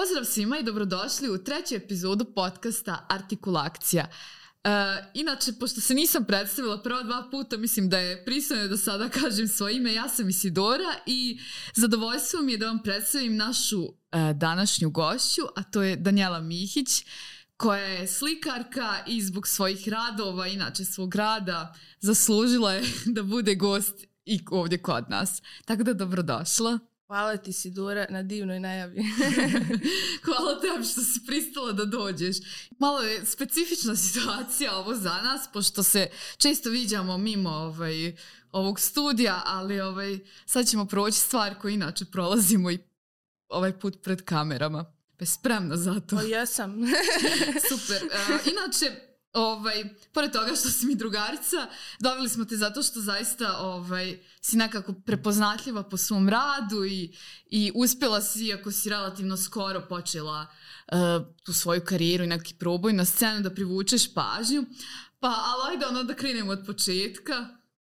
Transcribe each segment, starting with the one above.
Pozdrav svima i dobrodošli u treću epizodu podcasta Artikulakcija. Uh, inače, pošto se nisam predstavila prva dva puta, mislim da je pristojno da sada kažem svoje ime. Ja sam Isidora i zadovoljstvo mi je da vam predstavim našu uh, današnju gošću, a to je Danijela Mihić, koja je slikarka i zbog svojih radova, inače svog rada, zaslužila je da bude gost i ovdje kod nas. Tako da dobrodošla. Hvala ti Sidora na divnoj najavi. Hvala tebi što si pristala da dođeš. Malo je specifična situacija ovo za nas, pošto se često viđamo mimo ovaj, ovog studija, ali ovaj, sad ćemo proći stvar koju inače prolazimo i ovaj put pred kamerama. Pa spremna za to. O, jesam. Super. Uh, inače, ovaj, pored toga što si mi drugarica, doveli smo te zato što zaista ovaj, si nekako prepoznatljiva po svom radu i, i uspjela si, ako si relativno skoro počela uh, tu svoju karijeru i neki proboj na scenu da privučeš pažnju. Pa, ali ajde ono da krenemo od početka.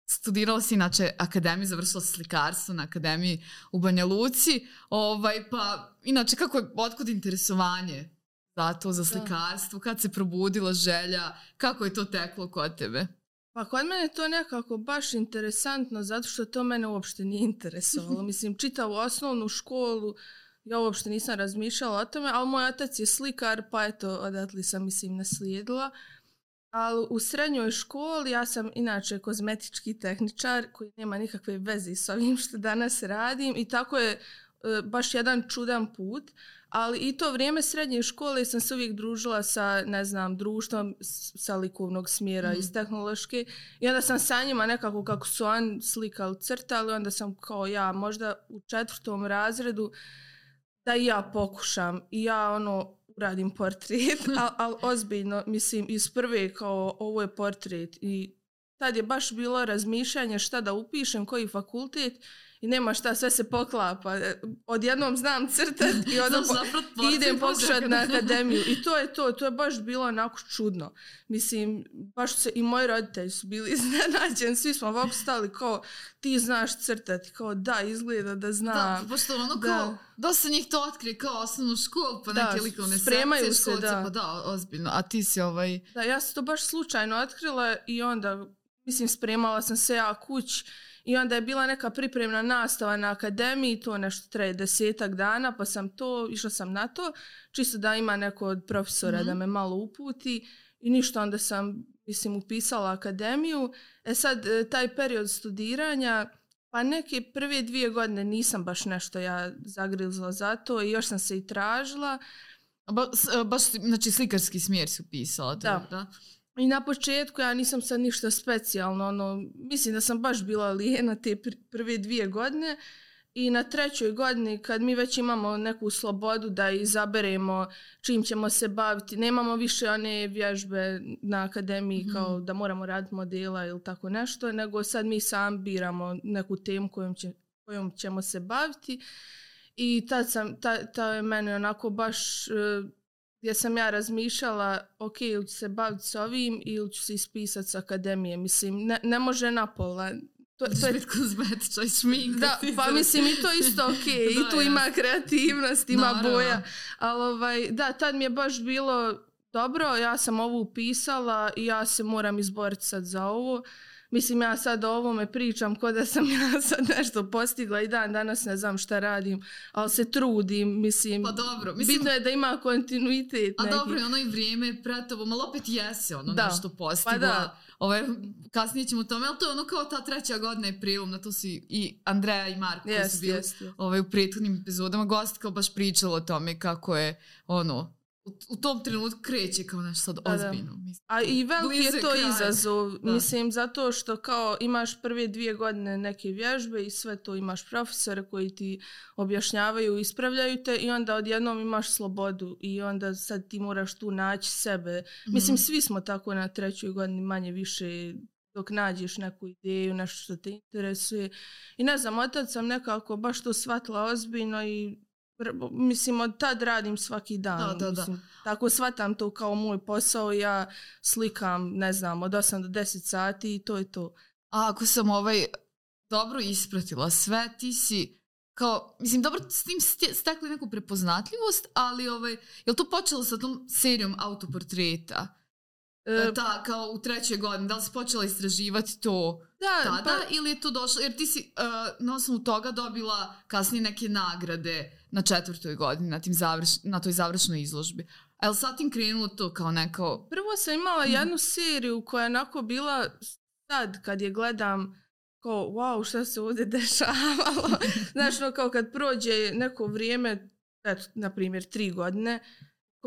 Studirala si inače akademiju, završila si slikarstvo na akademiji u Banja Luci. Ovaj, pa, inače, kako je, otkud interesovanje za to, za slikarstvo, kad se probudila želja, kako je to teklo kod tebe? Pa kod mene to nekako baš interesantno zato što to mene uopšte nije interesovalo. Mislim, čitavu osnovnu školu ja uopšte nisam razmišljala o tome, ali moj otac je slikar, pa eto, odatle sam, mislim, naslijedila. Ali u srednjoj školi ja sam inače kozmetički tehničar koji nema nikakve veze s ovim što danas radim i tako je e, baš jedan čudan put. Ali i to vrijeme srednje škole sam se uvijek družila sa, ne znam, društvom sa likovnog smjera mm. iz tehnološke. I onda sam sa njima nekako kako su on slikali crtali, onda sam kao ja možda u četvrtom razredu da i ja pokušam i ja ono uradim portret, ali al ozbiljno, mislim, iz prve kao ovo je portret. I tad je baš bilo razmišljanje šta da upišem, koji fakultet i nema šta, sve se poklapa. Odjednom znam crtat i odom po, idem pokušat na akademiju. I to je to, to je baš bilo onako čudno. Mislim, baš se i moji roditelji su bili iznenađeni, svi smo ovako stali kao ti znaš crtati, kao da, izgleda da zna. Da, pošto ono da. kao, dosta njih to otkrije kao osnovnu školu, pa da, neke likovne spremaju se, školce, da. Pa da, ozbiljno. A ti si ovaj... Da, ja sam to baš slučajno otkrila i onda, mislim, spremala sam se ja kuć I onda je bila neka pripremna nastava na akademiji, to nešto traje desetak dana, pa sam to, išla sam na to, čisto da ima neko od profesora mm -hmm. da me malo uputi i ništa, onda sam, mislim, upisala akademiju. E sad, e, taj period studiranja, pa neke prve dvije godine nisam baš nešto ja zagrizla za to i još sam se i tražila. Ba, e, baš, znači, slikarski smjer si upisala. Da. da. I na početku ja nisam sad ništa specijalno, ono, mislim da sam baš bila lijena te prve dvije godine i na trećoj godini kad mi već imamo neku slobodu da izaberemo čim ćemo se baviti, nemamo više one vježbe na akademiji mm kao da moramo raditi modela ili tako nešto, nego sad mi sam biramo neku temu kojom, će, kojom ćemo se baviti i tad sam, ta, ta je meni onako baš... Gdje sam ja razmišljala, ok, ili ću se baviti s ovim ili ću se ispisati s akademije. Mislim, ne, ne može na pola. To, to je. Da, pa mislim i to isto ok. da, I tu ima kreativnost, ima Naravno. boja. Ali ovaj, da, tad mi je baš bilo dobro, ja sam ovo upisala i ja se moram izboriti sad za ovo. Mislim, ja sad o ovome pričam ko da sam ja sad nešto postigla i dan danas ne znam šta radim, ali se trudim, mislim. Pa dobro. Mislim, bitno je da ima kontinuitet A neki. dobro, ono i vrijeme pretovo, malo opet jese ono da. nešto postigla. Pa da. Ovaj, kasnije ćemo tome, ali to je ono kao ta treća godina je prilom, na to si i Andreja i Marko yes, su bili yes, yes. Ovaj, u prethodnim epizodama, gost kao baš pričala o tome kako je ono, u tom trenutku kreće kao nešto sad ozbiljno. Mislim. A i veliki je to kraj. izazov. Da. Mislim, zato što kao imaš prve dvije godine neke vježbe i sve to imaš profesore koji ti objašnjavaju, ispravljaju te i onda odjednom imaš slobodu i onda sad ti moraš tu naći sebe. Mm. Mislim, svi smo tako na trećoj godini manje više dok nađeš neku ideju, nešto što te interesuje. I ne znam, otac sam nekako baš to shvatila ozbiljno i mislim od tad radim svaki dan. Da, da, mislim, da. Tako shvatam to kao moj posao, ja slikam, ne znam, od 8 do 10 sati i to je to. A ako sam ovaj dobro ispratila sve, ti si kao, mislim, dobro, s tim ste- stekli neku prepoznatljivost, ali ovaj, je li to počelo sa tom serijom autoportreta? E, Ta, kao u trećoj godini, da li si počela istraživati to da, tada pa, ili je to došlo, jer ti si uh, na osnovu toga dobila kasnije neke nagrade na četvrtoj godini, na, tim završ, na toj završnoj izložbi. A je li sad tim krenulo to kao neko... Prvo sam imala Mhm. jednu seriju koja je onako bila sad kad je gledam kao wow šta se ovdje dešavalo. Znaš, no, kao kad prođe neko vrijeme, eto, na primjer tri godine,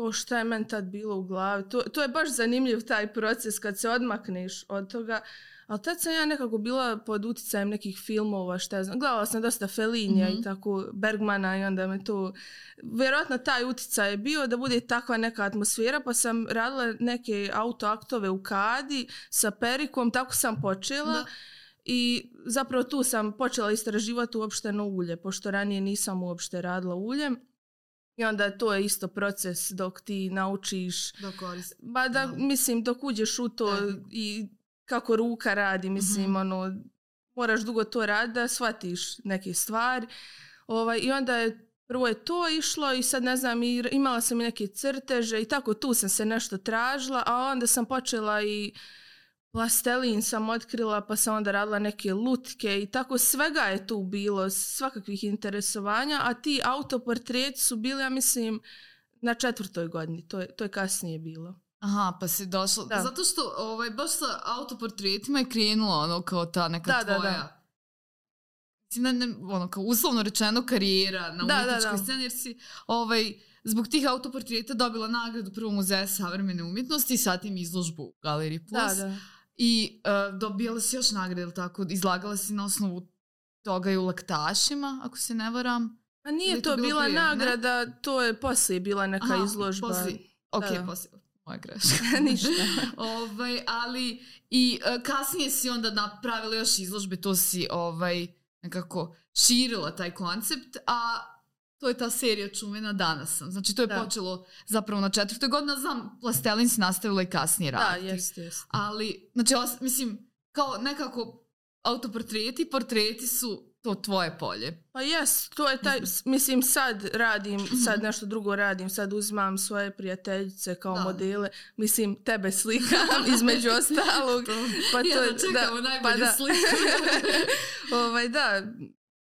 kao šta je meni tad bilo u glavi. To, to je baš zanimljiv taj proces kad se odmakneš od toga. Ali tad sam ja nekako bila pod utjecajem nekih filmova, šta ja znam. Gledala sam dosta Felinija Mhm. i tako Bergmana i onda me to... Vjerojatno taj utjecaj je bio da bude takva neka atmosfera, pa sam radila neke autoaktove u kadi sa perikom, tako sam počela. Da. I zapravo tu sam počela istraživati uopšteno ulje, pošto ranije nisam uopšte radila uljem. I onda to je isto proces dok ti naučiš Da koristi. Ba da, Da. mislim, dok uđeš u to Tehniku. i kako ruka radi, mislim, Mhm. ono, moraš dugo to raditi da shvatiš neke stvari. Ovaj, I onda je, prvo je to išlo i sad ne znam, i imala sam i neke crteže i tako tu sam se nešto tražila, a onda sam počela i plastelin sam otkrila, pa sam onda radila neke lutke i tako svega je tu bilo, svakakvih interesovanja, a ti autoportreti su bili, ja mislim, na četvrtoj godini, to je, to je kasnije bilo. Aha, pa si došla. Da. Zato što ovaj, baš sa autoportretima je krenula ono kao ta neka Da, da, tvoja... da. Mislim, ne, ne, ono, kao uslovno rečeno karijera na Da, da, umjetničkoj da. sceni, jer si ovaj, zbog tih autoportreta dobila nagradu Prvog muzeja savremene umjetnosti i zatim izložbu u Galeriji Plus. Da, da. I uh, dobijala si još nagrade, tako? Izlagala si na osnovu toga i u laktašima, ako se ne varam. A nije Ili to, to bila prije, ne? nagrada, to je poslije bila neka Aha, izložba. poslije- Ok, Da. poslije. Moja greška. Ništa. ovaj, ali i uh, kasnije si onda napravila još izložbe, to si ovaj, nekako širila taj koncept, a to je ta serija čuvena danas sam. Znači to je Da. počelo zapravo na četvrtoj godini, znam, Plastelin si nastavila i kasnije Da, raditi. jeste, jeste. Ali, znači, os- mislim, kao nekako autoportreti, portreti su to tvoje polje. Pa jes, to je taj, mislim sad radim, Mhm. sad nešto drugo radim, sad uzmam svoje prijateljice kao Da. modele, mislim tebe slikam između ostalog. Pa to Jedva je- čekamo da, najbolju pa da. sliku. ovaj, da,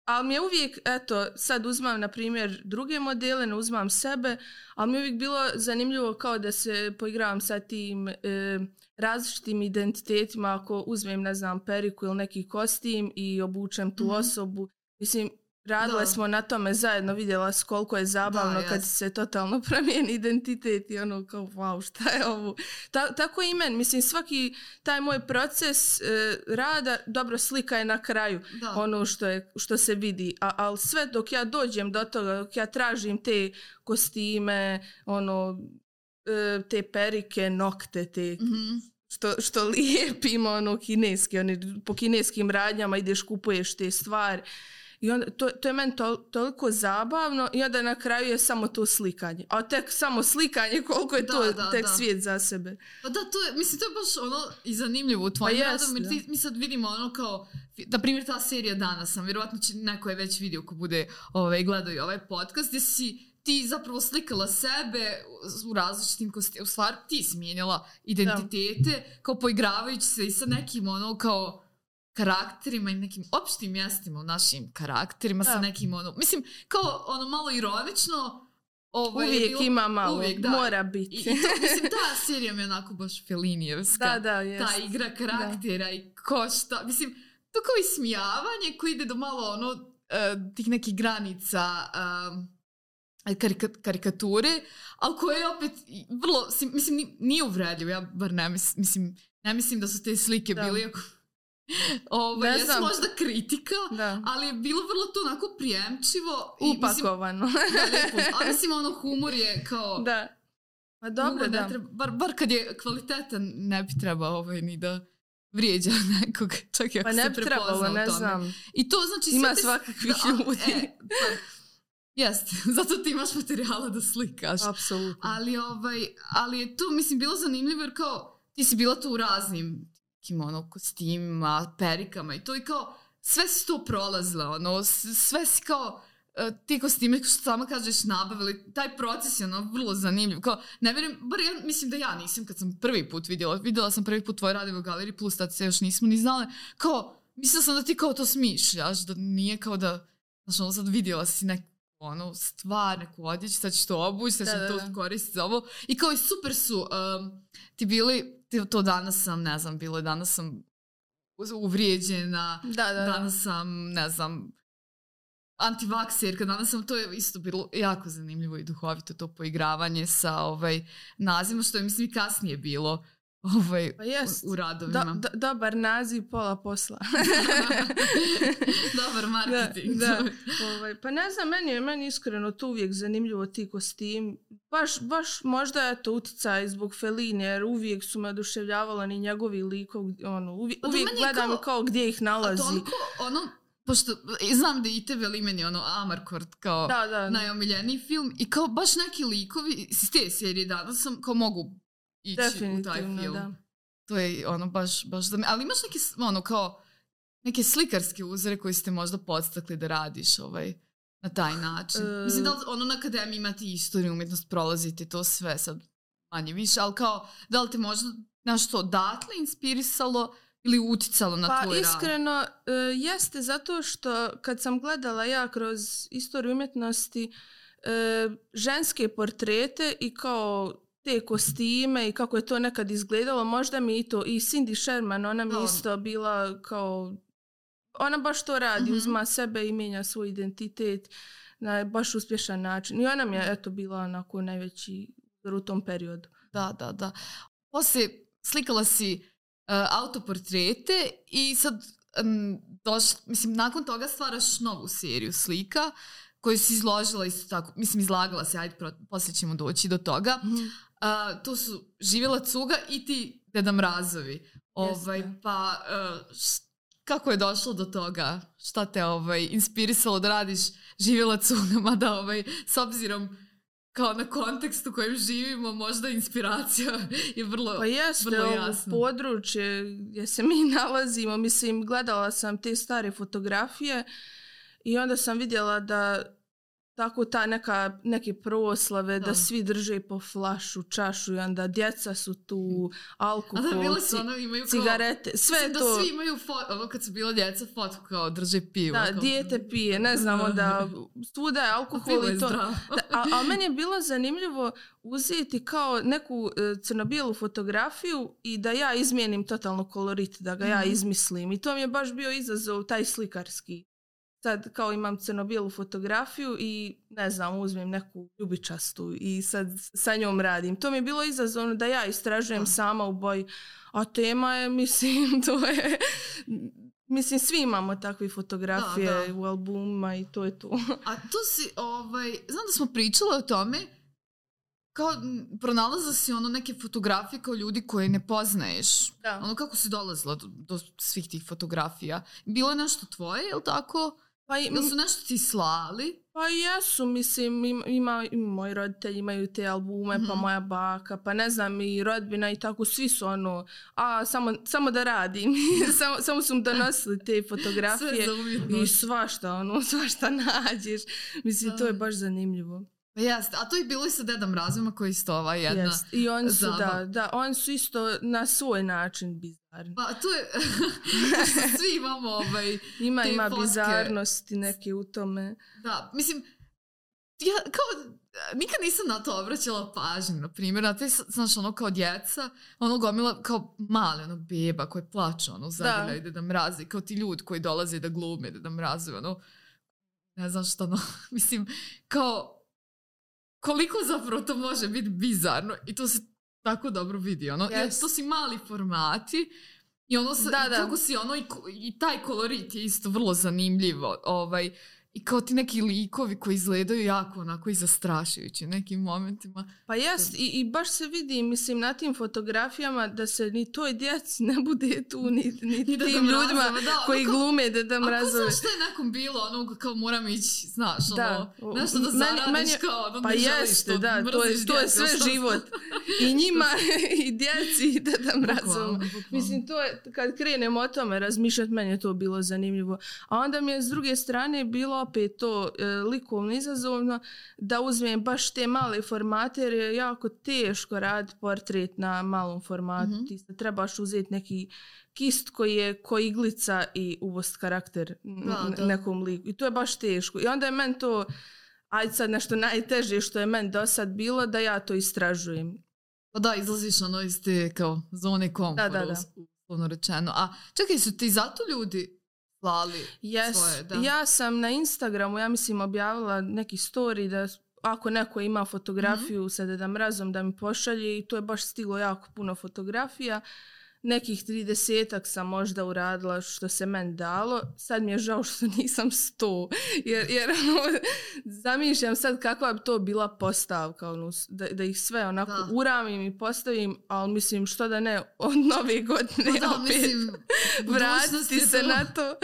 ali mi je uvijek, eto, sad uzmam, na primjer, druge modele, ne uzmam sebe, ali mi je uvijek bilo zanimljivo kao da se poigravam sa tim e, različitim identitetima, ako uzmem, ne znam, periku ili neki kostim i obučem tu Mhm. osobu. Mislim, radile Da. smo na tome zajedno, vidjela s koliko je zabavno Da, kad se totalno promijeni identitet i ono kao, wow, šta je ovo? Ta, tako i men, mislim, svaki taj moj proces e, rada, dobro, slika je na kraju Da. ono što, je, što se vidi. A, ali sve dok ja dođem do toga, dok ja tražim te kostime, ono, e, te perike, nokte, te Mhm. što, što lijepimo, ono, kineski, oni, po kineskim radnjama ideš, kupuješ te stvari. I onda, to, to je meni tol, toliko zabavno i onda na kraju je samo to slikanje. A tek samo slikanje, koliko je Da, to da, tek da. svijet za sebe. Pa da, to je, mislim, to je baš ono i zanimljivo u tvojim Pa radom, jer da. ti, mi sad vidimo ono kao, na primjer ta serija danas sam, vjerovatno će neko je već vidio ko bude ovaj, gledao i ovaj podcast, gdje si ti zapravo slikala sebe u različitim kostima, u stvari ti si mijenjala identitete, kao poigravajući se i sa nekim ono kao karakterima i nekim opštim mjestima u našim karakterima, sa Da. nekim ono, mislim, kao ono malo ironično, ovaj, je Uvijek bilo- ima malo, uvijek, da. mora I, biti. i to, mislim, ta serija mi je onako baš felinijevska. da, da, jest. ta igra karaktera i ko šta. Mislim, to kao ismijavanje koji ide do malo ono, e, tih nekih granica e, karika- karikature, ali koje je opet i vrlo, mislim, ni- nije uvredljivo, ja bar ne mis- mislim, ne mislim da su te slike Da. bile jako... Ovo, Ne znam. možda kritika, Da. ali je bilo vrlo to onako prijemčivo. i, mislim, Upakovano. da, lijepo. Ali mislim, ono, humor je kao... da. Pa dobro, ne da. Treba, bar, bar kad je kvalitetan, ne bi trebao ovaj, ni da vrijeđa nekog, čak i ako Pa se ne bi prepozna trebalo, ne znam. I to znači... Ima te- svakakvih da, ljudi. E, pa, jeste, zato ti imaš materijala da slikaš. Apsolutno. Ali, ovaj, ali je to, mislim, bilo zanimljivo jer kao ti si bila tu u raznim nekim, ono, kostimima, perikama i to i kao sve si to prolazila, ono, sve si kao e, ti kostime što sama kažeš nabavili, taj proces je ono vrlo zanimljiv. Kao, ne vjerujem, bar ja mislim da ja nisam kad sam prvi put vidjela, vidjela sam prvi put tvoje radove u galeriji, plus tad se još nismo ni znale, kao, mislila sam da ti kao to smišljaš, da nije kao da, znaš, ono sad vidjela si neku ono, stvar, neku odjeću, sad ćeš to obući, sad ćeš Da, da, to da. koristiti za ovo. I kao i super su um, ti bili, to danas sam, ne znam, bilo je danas sam uvrijeđena, Da, da, da. danas sam, ne znam, antivakserka, danas sam, to je isto bilo jako zanimljivo i duhovito to poigravanje sa ovaj, nazivima, što je mislim i kasnije bilo ovaj, Pa jest. u, u radovima. Da, da, dobar naziv, pola posla. Dobar da, marketing. da. Ovaj, pa ne znam, meni je meni iskreno to uvijek zanimljivo ti kostim. Baš, baš možda je to utjecaj zbog Feline, jer uvijek su me oduševljavala ni njegovi likov, ono, uvijek, Pa uvijek je gledam kao- kao, gdje ih A nalazi. toliko, ono, pošto znam da i tebe li meni ono Amarkord kao Da, da. najomiljeniji film i kao baš neki likovi iz te serije danas sam kao mogu ići u taj film. da. To je ono baš, baš za me. Ali imaš neke, s- ono kao, neke slikarske uzore koji ste možda podstakli da radiš ovaj, na taj način. E. Mislim da li, ono na akademiji imate istoriju, umjetnost, prolazite to sve sad manje više, ali kao, da li te možda nešto odatle inspirisalo ili uticalo na Pa tvoj rad? iskreno e, jeste zato što kad sam gledala ja kroz istoriju umjetnosti e, ženske portrete i kao te kostime i kako je to nekad izgledalo, možda mi i to i Cindy Sherman, ona mi Da. isto bila kao ona baš to radi, Mhm. uzma sebe i mijenja svoj identitet na baš uspješan način. I ona mi je eto bila onako najveći u tom periodu. Da, da, da. Poslije slikala si uh, autoportrete i sad um, doš, mislim, nakon toga stvaraš novu seriju slika koju si izložila isto tako, mislim izlagala se, ajde, poslije ćemo doći do toga. Uh, to su Živjela Cuga i ti Deda Mrazovi. Ovaj, pa, uh, š- kako je došlo do toga? Šta te ovaj, inspirisalo da radiš Živjela Cuga? Mada, ovaj, s obzirom kao na kontekst u kojem živimo, možda inspiracija je vrlo... Pa jeste, vrlo ovo jasno. područje gdje se mi nalazimo, mislim, gledala sam te stare fotografije i onda sam vidjela da tako ta neka, neke proslave, da, Da. svi drže po flašu, čašu i onda djeca su tu, A alkohol, da, bile su ono, imaju kao... cigarete, sve da to. svi imaju fo- ono kad su bila djeca fotku kao drže pivo. Da, kao, dijete pije, ne znam, onda svuda je a alkohol i to. Da, a, a meni je bilo zanimljivo uzeti kao neku e, crno-bijelu fotografiju i da ja izmijenim totalno kolorit, da ga ja Mhm. izmislim. I to mi je baš bio izazov, taj slikarski. Sad kao imam crno-bijelu fotografiju i ne znam, uzmem neku ljubičastu i sad sa njom radim. To mi je bilo izazovno da ja istražujem Da. sama u boji. A tema je, mislim, to je... Mislim, svi imamo takve fotografije Da, da. u albumima i to je to. A tu si, ovaj, znam da smo pričale o tome, kao m, pronalazila si ono neke fotografije kao ljudi koje ne poznaješ. Da. Ono kako si dolazila do, do svih tih fotografija. Bilo je nešto tvoje, je li tako? Pa, i- Ili su nešto ti slali? Pa jesu, mislim, ima, ima, moji roditelji imaju te albume, pa Mhm. moja baka, pa ne znam, i rodbina i tako, svi su ono, a samo, samo da radim, samo, samo su mi donosili te fotografije i svašta, ono, svašta nađeš. Mislim, to je Da. baš zanimljivo. Pa jeste, a to je bilo i sa Dedom Razuma koji isto ova jedna... Jest. I oni su, da, da, oni su isto na svoj način bizarni. Pa to je... svi imamo ovaj... Ima, te ima fotke. bizarnosti neke u tome. Da, mislim, ja kao, nikad nisam na to obraćala pažnju, na primjer, na te, znaš, ono kao djeca, ono gomila kao male, ono beba koje plaču, ono, zagrljaju da. da mraze, kao ti ljudi koji dolaze da glume, da da mraze, ono, ne znam šta, no, mislim, kao, koliko zapravo to može biti bizarno i to se tako dobro vidi, ono, jer Yes. to si mali formati i ono, sa, Da, da. kako si ono, i, i taj kolorit je isto vrlo zanimljivo, ovaj, i kao ti neki likovi koji izgledaju jako onako i zastrašujući nekim momentima. Pa jest, i, i baš se vidi, mislim, na tim fotografijama da se ni toj djeci ne bude tu, ni, ni I tim Deda ljudima da, koji kao- glume da da A ko mrazove. znaš šta je nekom bilo, ono kao moram ići, znaš, Da. ono, nešto da zaradiš meni kao, ono, Pa ne jeste, to, da, to je, to je sve šta- život. I njima, i djeci, i da. Bukvalno, bukvalno. Mislim, to je, kad krenemo o tome razmišljati, meni je to bilo zanimljivo. A onda mi je s druge strane bilo, opet to e, likovno izazovno da uzmem baš te male formate jer je jako teško raditi portret na malom formatu. Mhm. Ti se trebaš uzeti neki kist koji je ko iglica i uvost karakter Da, da. nekom liku. I to je baš teško. I onda je meni to, ajde sad nešto najteže što je meni do sad bilo, da ja to istražujem. Pa da, izlaziš ono iz te kao zone komfora, Da, da, da. us- uslovno rečeno. A čekaj, su ti zato ljudi slali Yes. svoje, da? Ja sam na Instagramu, ja mislim, objavila neki story da ako neko ima fotografiju Mhm. sa Deda Mrazom da mi pošalje i to je baš stiglo jako puno fotografija. Nekih 30 sam možda uradila što se meni dalo. Sad mi je žao što nisam 100. Jer, jer zamišljam sad kakva bi to bila postavka. Ono, da, da ih sve onako Da. uramim i postavim, ali mislim što da ne od nove godine Pa da, opet mislim, vratiti se su- na to.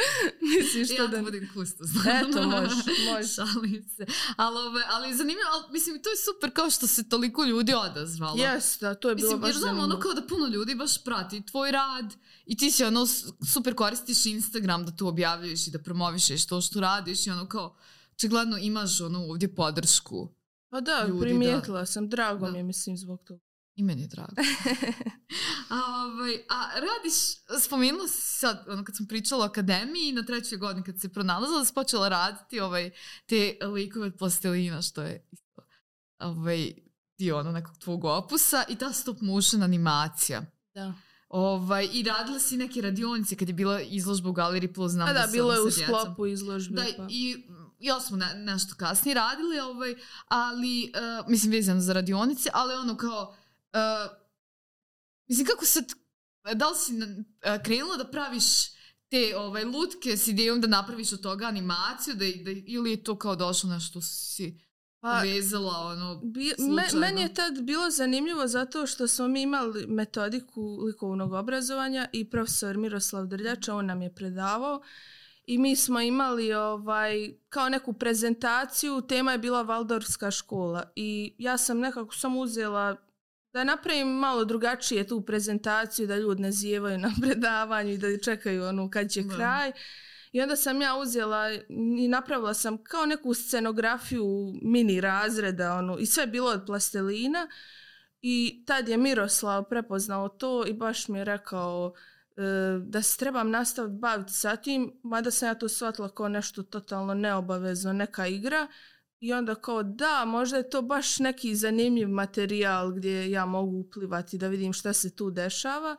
mislim što ja da da budem kustos. Eto, može, može. Šalim se. Ali, ove, ali zanimljivo, ali, mislim, to je super kao što se toliko ljudi odazvalo. Jes, da, to je bilo Mislim, baš jer znam ono zanimljivo. kao da puno ljudi baš prati tvoj rad i ti si ono super koristiš Instagram da tu objavljuješ i da promovišeš to što radiš i ono kao očigledno imaš ono ovdje podršku. Pa da, ljudi, primijetila sam, drago Da. mi je, mislim, zbog toga. I meni je drago. a, ovaj, a radiš, spomenula si sad, ono kad sam pričala o akademiji, na trećoj godini kad se pronalazila, da si počela raditi ovaj, te likove od plastelina, što je isto ovaj, dio ono nekog tvog opusa i ta stop motion animacija. Da. Ovaj, I radila si neke radionice kad je bila izložba u Galeriji Plus, znam A da, si bilo je u sklopu izložbe. Da, pa. i ja smo ne, nešto kasnije radili, ovaj, ali, uh, mislim, vezano za radionice, ali ono kao, uh, mislim, kako sad, da li si na- uh, krenula da praviš te ovaj, lutke s idejom da napraviš od toga animaciju, da, da, ili je to kao došlo nešto si Pa, vezala, ono, Bi, me, meni je tad bilo zanimljivo zato što smo mi imali metodiku likovnog obrazovanja i profesor Miroslav Drljača, on nam je predavao i mi smo imali ovaj, kao neku prezentaciju, tema je bila Valdorfska škola i ja sam nekako sam uzela da napravim malo drugačije tu prezentaciju, da ljudi ne zijevaju na predavanju i da čekaju ono kad će Da. kraj. I onda sam ja uzela i napravila sam kao neku scenografiju mini razreda ono, i sve bilo od plastelina. I tad je Miroslav prepoznao to i baš mi je rekao e, da se trebam nastaviti baviti sa tim, mada sam ja to shvatila kao nešto totalno neobavezno, neka igra. I onda kao da, možda je to baš neki zanimljiv materijal gdje ja mogu uplivati da vidim šta se tu dešava.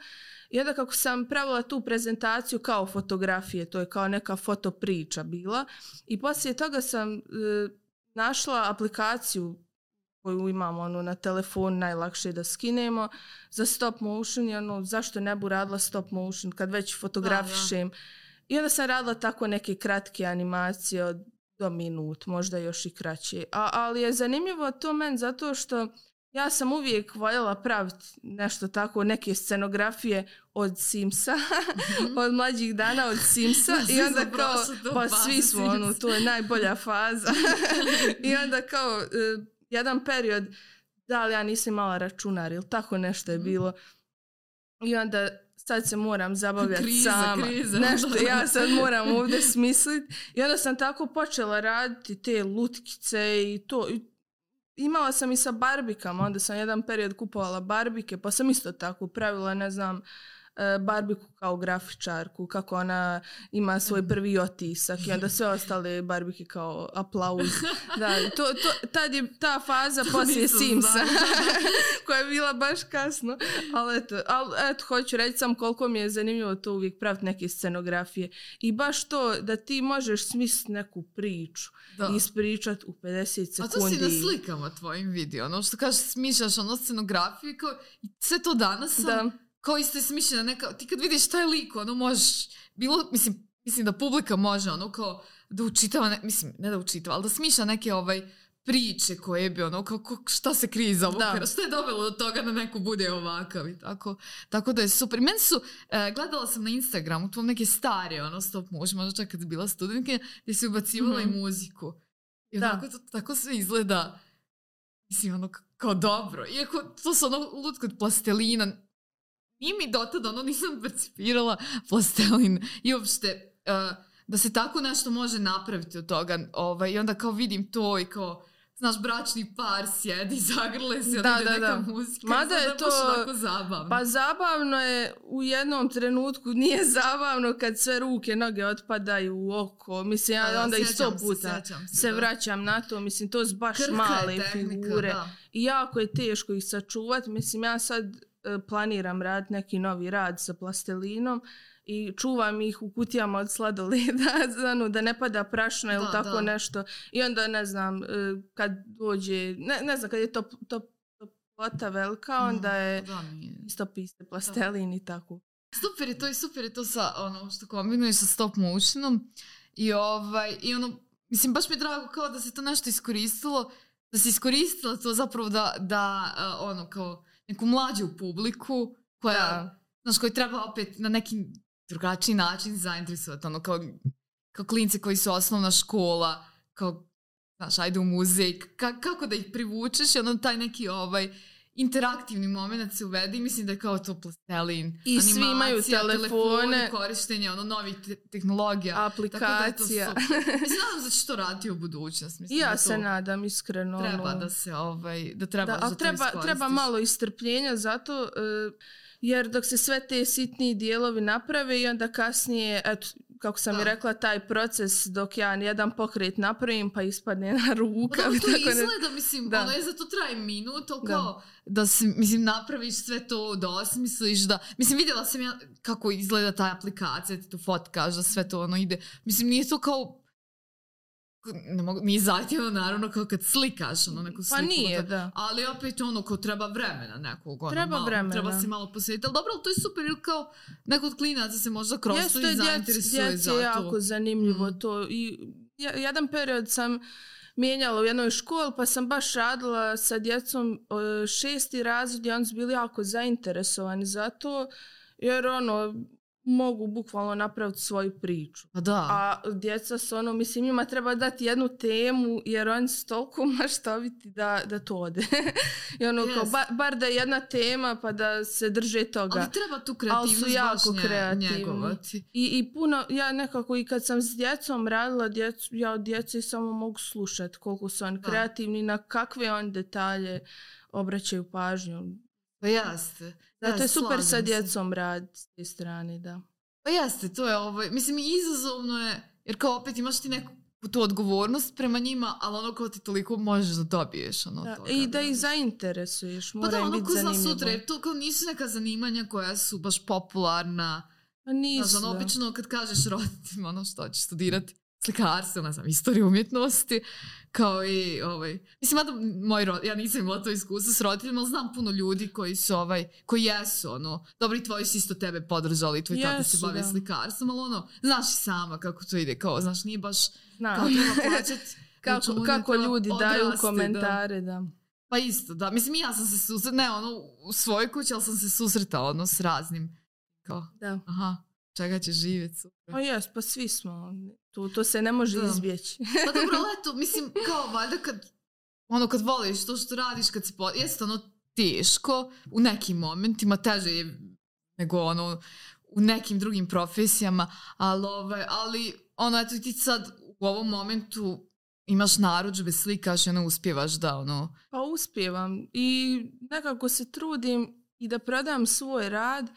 I onda kako sam pravila tu prezentaciju kao fotografije, to je kao neka fotopriča bila. I poslije toga sam e, našla aplikaciju koju imamo ono, na telefon najlakše je da skinemo za stop motion i ono, zašto ne bu radila stop motion kad već fotografišem. I onda sam radila tako neke kratke animacije od do minut, možda još i kraće. A, ali je zanimljivo to meni zato što ja sam uvijek voljela praviti nešto tako, neke scenografije od Simsa, od mlađih dana od Simsa i onda kao, pa svi smo, ono, to je najbolja faza. I onda kao, e, jedan period, da li ja nisam imala računar ili tako nešto je Mhm. bilo. I onda sad se moram zabavljati Kriza, sama. kriza. Nešto ja sad moram ovdje smisliti. I onda sam tako počela raditi te lutkice i to. I imala sam i sa barbikama, onda sam jedan period kupovala barbike, pa sam isto tako pravila, ne znam, barbiku kao grafičarku, kako ona ima svoj prvi otisak i onda sve ostale barbike kao aplauz. Da, to, to, tad je ta faza poslije Simsa koja je bila baš kasno. Ali eto, ali eto, hoću reći sam koliko mi je zanimljivo to uvijek praviti neke scenografije. I baš to da ti možeš smisliti neku priču Da. i ispričat u 50 A to si sekundi. na slikama tvojim vidio, ono što kažeš smišljaš ono scenografiju i sve to danas sam, Da. Kao isto je smišljena neka, ti kad vidiš taj lik, ono možeš, bilo, mislim, mislim da publika može ono kao da učitava, ne, mislim, ne da učitava, ali da smišlja neke ovaj priče koje bi ono, kao, kao šta se krije iza ovog, Da. šta je dovelo do toga da neko bude ovakav i tako, tako da je super. Meni su, e, gledala sam na Instagramu, tu neke stare, ono, stop motion, možda čak kad bila studentke, gdje si ubacivala Mhm. i muziku. I Da. onako, to, tako sve izgleda, mislim, ono, kao dobro. Iako to su ono lutko od plastelina, nije mi dotad, ono, nisam percipirala plastelin. I uopšte, uh, da se tako nešto može napraviti od toga. Ovaj, I onda kao vidim to i kao znaš, bračni par sjedi, zagrle se, Da, ide da, neka da. muzika. Mada je to- zabavno. Pa zabavno je u jednom trenutku, nije zabavno kad sve ruke, noge otpadaju u oko. Mislim, ja Da, da, onda i sto puta se, se da. vraćam na to. Mislim, to su baš Krhka je male tehnika, figure. da. I jako je teško ih sačuvati. Mislim, ja sad planiram raditi neki novi rad sa plastellinom i čuvam ih u kutijama od sladoleda, ono, da ne pada prašna ili Da, tako da. nešto. I onda, ne znam, e, kad dođe, ne, ne znam, kad je top, top, toplota velika, onda Mm, je Da, nije. isto piste plastelin i tako. Super je to i super je to sa ono što kombinuješ sa stop motionom i ovaj i ono mislim baš mi je drago kao da se to nešto iskoristilo da se iskoristilo to zapravo da, da uh, ono kao neku mlađu publiku koja Da. znaš koji treba opet na neki drugačiji način zainteresovati ono kao, kao klinci koji su osnovna škola kao znaš ajde u muzej ka, kako da ih privučeš i ono taj neki ovaj interaktivni moment se uvede i mislim da je kao to plastelin. I svi imaju telefone. telefoni, korištenje ono novih te- tehnologija. Tako da je to Aplikacija. super. Mislim, nadam da će to raditi u budućnosti. Mislim ja da se nadam iskreno. Treba ono. da se ovaj, da treba Da, da, ali to treba, treba malo istrpljenja zato, e, jer dok se sve te sitni dijelovi naprave i onda kasnije, eto, kako sam Da. i rekla, taj proces dok ja jedan pokret napravim pa ispadne na ruka. Pa to tako ne- izgleda, mislim, Da. ono je za to traje minut, ali Da. kao da se, mislim, napraviš sve to, da osmisliš, da, mislim, vidjela sam ja kako izgleda ta aplikacija, ti to fotkaš, da sve to ono ide, mislim, nije to kao, ne mogu, nije zahtjevno naravno kao kad slikaš ono neku Pa sliku. nije, da- da. Ali opet ono ko treba vremena nekog. Ono, Treba malo, vremena. Treba se malo posvetiti. Ali dobro, ali to je super jer kao neko od klinaca se možda to i zainteresuje djeci za je to. jako zanimljivo Mm. to. I jedan period sam mijenjala u jednoj školi pa sam baš radila sa djecom šesti razred i oni su bili jako zainteresovani za to jer ono mogu bukvalno napraviti svoju priču. Pa da. A djeca su ono, mislim, njima treba dati jednu temu jer oni su toliko maštoviti da, da to ode. I ono, kao, Jest. ba- bar da je jedna tema pa da se drže toga. Ali treba tu Ali su kreativnost jako kreativni. njegovati. I, I puno, ja nekako i kad sam s djecom radila, djecu, ja od djece samo mogu slušati koliko su oni Da. kreativni, na kakve oni detalje obraćaju pažnju. Pa jeste. Zato je Ja, super sa djecom raditi s te strane, da. Pa jeste, to je ovaj, mislim i izazovno je, jer kao opet imaš ti neku tu odgovornost prema njima, ali ono kao ti toliko možeš da dobiješ ono Da, toga, I da ih radiš. zainteresuješ, Pa da, ono biti ko zna sutra, jer to kao nisu neka zanimanja koja su baš popularna. Pa nisu, Znaš, ono, da. obično kad kažeš roditeljima ono što ćeš studirati slikarstvo, ne znam, istoriju umjetnosti, kao i, ovaj, mislim, mada moj rod, ja nisam imala to iskustvo s roditeljima, ali znam puno ljudi koji su, ovaj, koji jesu, ono, dobri tvoji su isto tebe podržali, tvoj tata se bavi da. slikarstvom, ali ono, znaš i sama kako to ide, kao, znaš, nije baš, Znam. kao treba plaćati kako, račune, kako ljudi daju odrasti, komentare, da. Pa isto, da. Mislim, i ja sam se susretala, ne ono u svojoj kući, ali sam se susretala ono s raznim. Kao, da. aha, čega će živjeti sutra. Pa jes, pa svi smo. To, to se ne može Da. izbjeći. Pa dobro, ali eto, mislim, kao valjda kad, ono kad voliš to što radiš, kad se po... Jeste ono teško, u nekim momentima, teže je nego ono u nekim drugim profesijama, ali, ovaj, ali ono, eto, ti sad u ovom momentu imaš narudžbe, slikaš i ono uspjevaš da ono... Pa uspijevam i nekako se trudim i da prodam svoj rad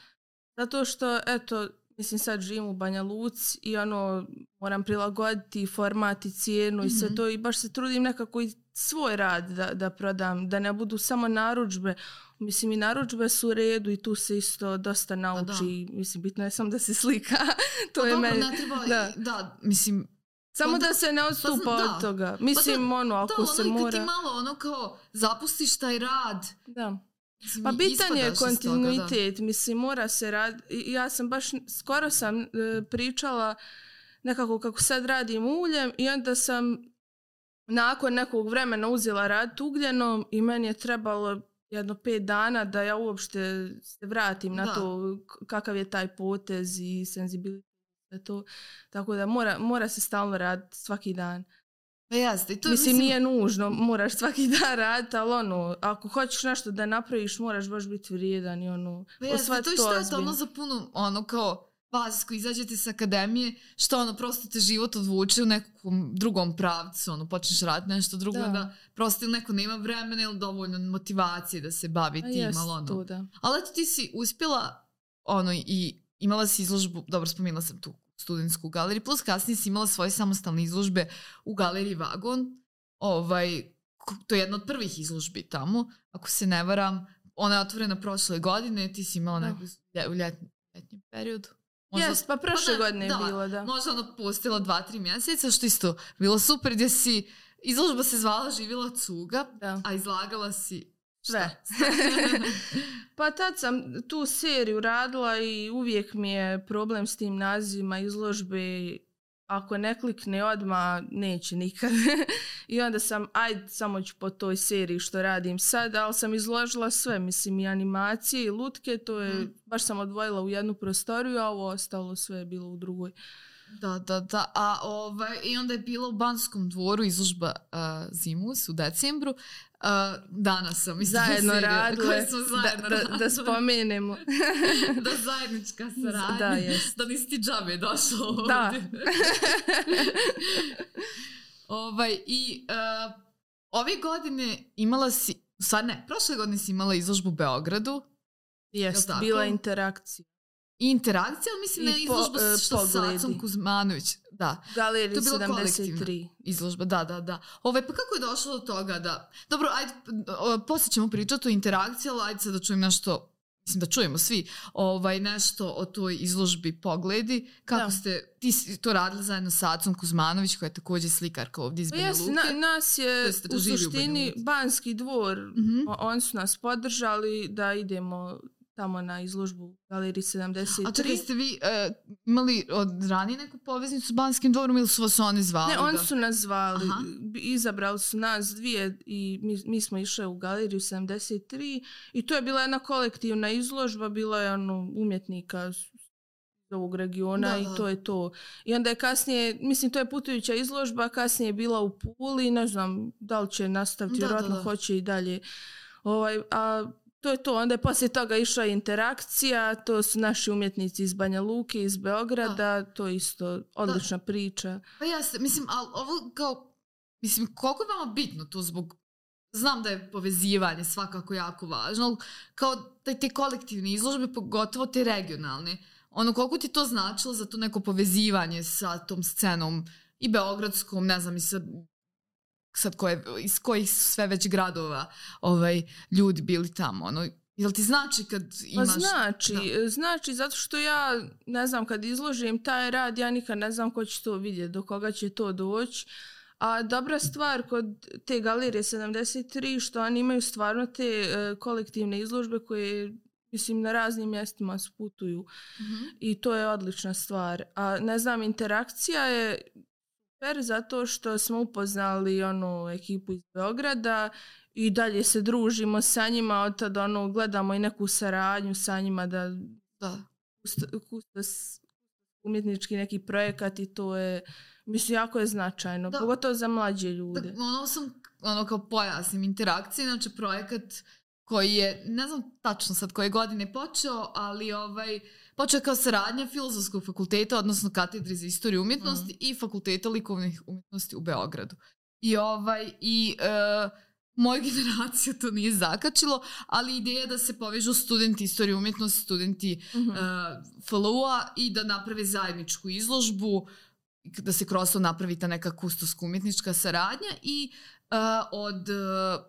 zato što, eto, mislim sad živim u Banja Luci i ono, moram prilagoditi format i cijenu i sve Mhm. to i baš se trudim nekako i svoj rad da, da prodam, da ne budu samo narudžbe. Mislim i narudžbe su u redu i tu se isto dosta nauči. Mislim, bitno je samo da se slika. to Pa je dobro, meni... ne treba, da. da. da, mislim, Samo Pa da- da se ne odstupa zna- od da. toga. Mislim, ono, da, ako ono, se mora... ti malo ono kao zapustiš taj rad, Da. Pa bitan je toga, da. kontinuitet, mislim mora se rad. Ja sam baš, skoro sam e, pričala nekako kako sad radim uljem i onda sam nakon nekog vremena uzela rad ugljenom i meni je trebalo jedno pet dana da ja uopšte se vratim na Da. to k- kakav je taj potez i senzibilitet. To. Tako da mora, mora se stalno raditi svaki dan. Pa jeste, i to mislim, nije nužno, moraš svaki dan raditi, ali ono, ako hoćeš nešto da napraviš, moraš baš biti vrijedan i ono, Pa jeste, to je šteta ono za puno, ono kao, vas koji izađete sa akademije, što ono, prosto te život odvuče u nekom drugom pravcu, ono, počneš raditi nešto drugo, da, da prosto neko nema vremena ili dovoljno motivacije da se bavi tim, ali ono. To, da. Ali eto ti si uspjela, ono, i imala si izložbu, dobro, spomenula sam tu studentsku galeriju, plus kasnije si imala svoje samostalne izložbe u galeriji Vagon, ovaj, to je jedna od prvih izložbi tamo, ako se ne varam, ona je otvorena prošle godine, ti si imala neku u ljetnjem periodu. Možda, yes, pa prošle možda, godine je da, bilo, da. Možda ono pustila dva, tri mjeseca, što isto bilo super, gdje si, izložba se zvala Živjela cuga, da. a izlagala si Sve. pa tad sam tu seriju radila i uvijek mi je problem s tim nazivima izložbe ako ne klikne odma neće nikad. I onda sam, ajde, samo ću po toj seriji što radim sad, ali sam izložila sve, mislim, i animacije i lutke, to je, mm. baš sam odvojila u jednu prostoriju, a ovo ostalo sve je bilo u drugoj. Da, da, da. A ovaj, i onda je bila u Banskom dvoru izložba uh, Zimus u decembru. Uh, danas sam isto zajedno radile. zajedno da, da, da spomenemo. da zajednička saradnja. Da, jest. Da nisi ti džabe došao ovdje. Da. ovaj, I uh, ove godine imala si, sad ne, prošle godine si imala izložbu u Beogradu. Jeste, bila interakcija i interakcija, ali mislim I na izložba po, što sa Acom Kuzmanović. Da. Galerija 73. Izložba, da, da, da. Ove, pa kako je došlo do toga da... Dobro, ajde, poslije ćemo pričati o interakciji, ali ajde sad da čujem nešto mislim da čujemo svi ovaj nešto o toj izložbi pogledi kako da. ste ti to radili zajedno sa Acom Kuzmanović koja je također slikarka ovdje iz Banja Luke. Na, nas je u suštini u Banski dvor mm -hmm. oni su nas podržali da idemo tamo na izložbu Galeriji 73. A čekaj, ste vi uh, imali od ranije neku poveznicu s Banskim dvorom ili su vas oni zvali? Ne, oni su nas zvali. Aha. Izabrali su nas dvije i mi, mi smo išli u Galeriju 73 i to je bila jedna kolektivna izložba, bila je ono umjetnika ovog regiona da, i to je to. I onda je kasnije, mislim to je putujuća izložba, kasnije je bila u Puli, ne znam da li će nastaviti, vjerojatno hoće i dalje. Ovaj, a to je to. Onda je poslije toga išla interakcija, to su naši umjetnici iz Banja Luke, iz Beograda, da. to je isto odlična da. priča. Pa ja se, mislim, ali ovo kao, mislim, koliko je vama bitno to zbog, znam da je povezivanje svakako jako važno, ali kao te, te kolektivne izložbe, pogotovo te regionalne, ono, koliko ti to značilo za to neko povezivanje sa tom scenom i beogradskom, ne znam, i sa sad koje, iz kojih su sve već gradova ovaj, ljudi bili tamo, ono, Jel ti znači kad pa imaš... Pa znači, da. znači zato što ja ne znam kad izložim taj rad, ja nikad ne znam ko će to vidjeti, do koga će to doći. A dobra stvar kod te galerije 73 što oni imaju stvarno te uh, kolektivne izložbe koje mislim na raznim mjestima sputuju mm -hmm. i to je odlična stvar. A ne znam, interakcija je super zato što smo upoznali onu ekipu iz Beograda i dalje se družimo sa njima, od tada ono, gledamo i neku saradnju sa njima da, da kustos umjetnički neki projekat i to je, mislim, jako je značajno, da. pogotovo za mlađe ljude. Da, ono sam, ono kao pojasnim interakcije, znači projekat koji je, ne znam tačno sad koje godine počeo, ali ovaj, počeo kao saradnja Filozofskog fakulteta, odnosno katedri za istoriju umjetnosti mm. i fakulteta likovnih umjetnosti u Beogradu. I ovaj, i uh, moju generaciju to nije zakačilo, ali ideja je da se povežu studenti istorije umjetnosti, studenti mm -hmm. uh, FLU-a i da naprave zajedničku izložbu, da se kroz napravi ta neka kustoska umjetnička saradnja i uh, od uh,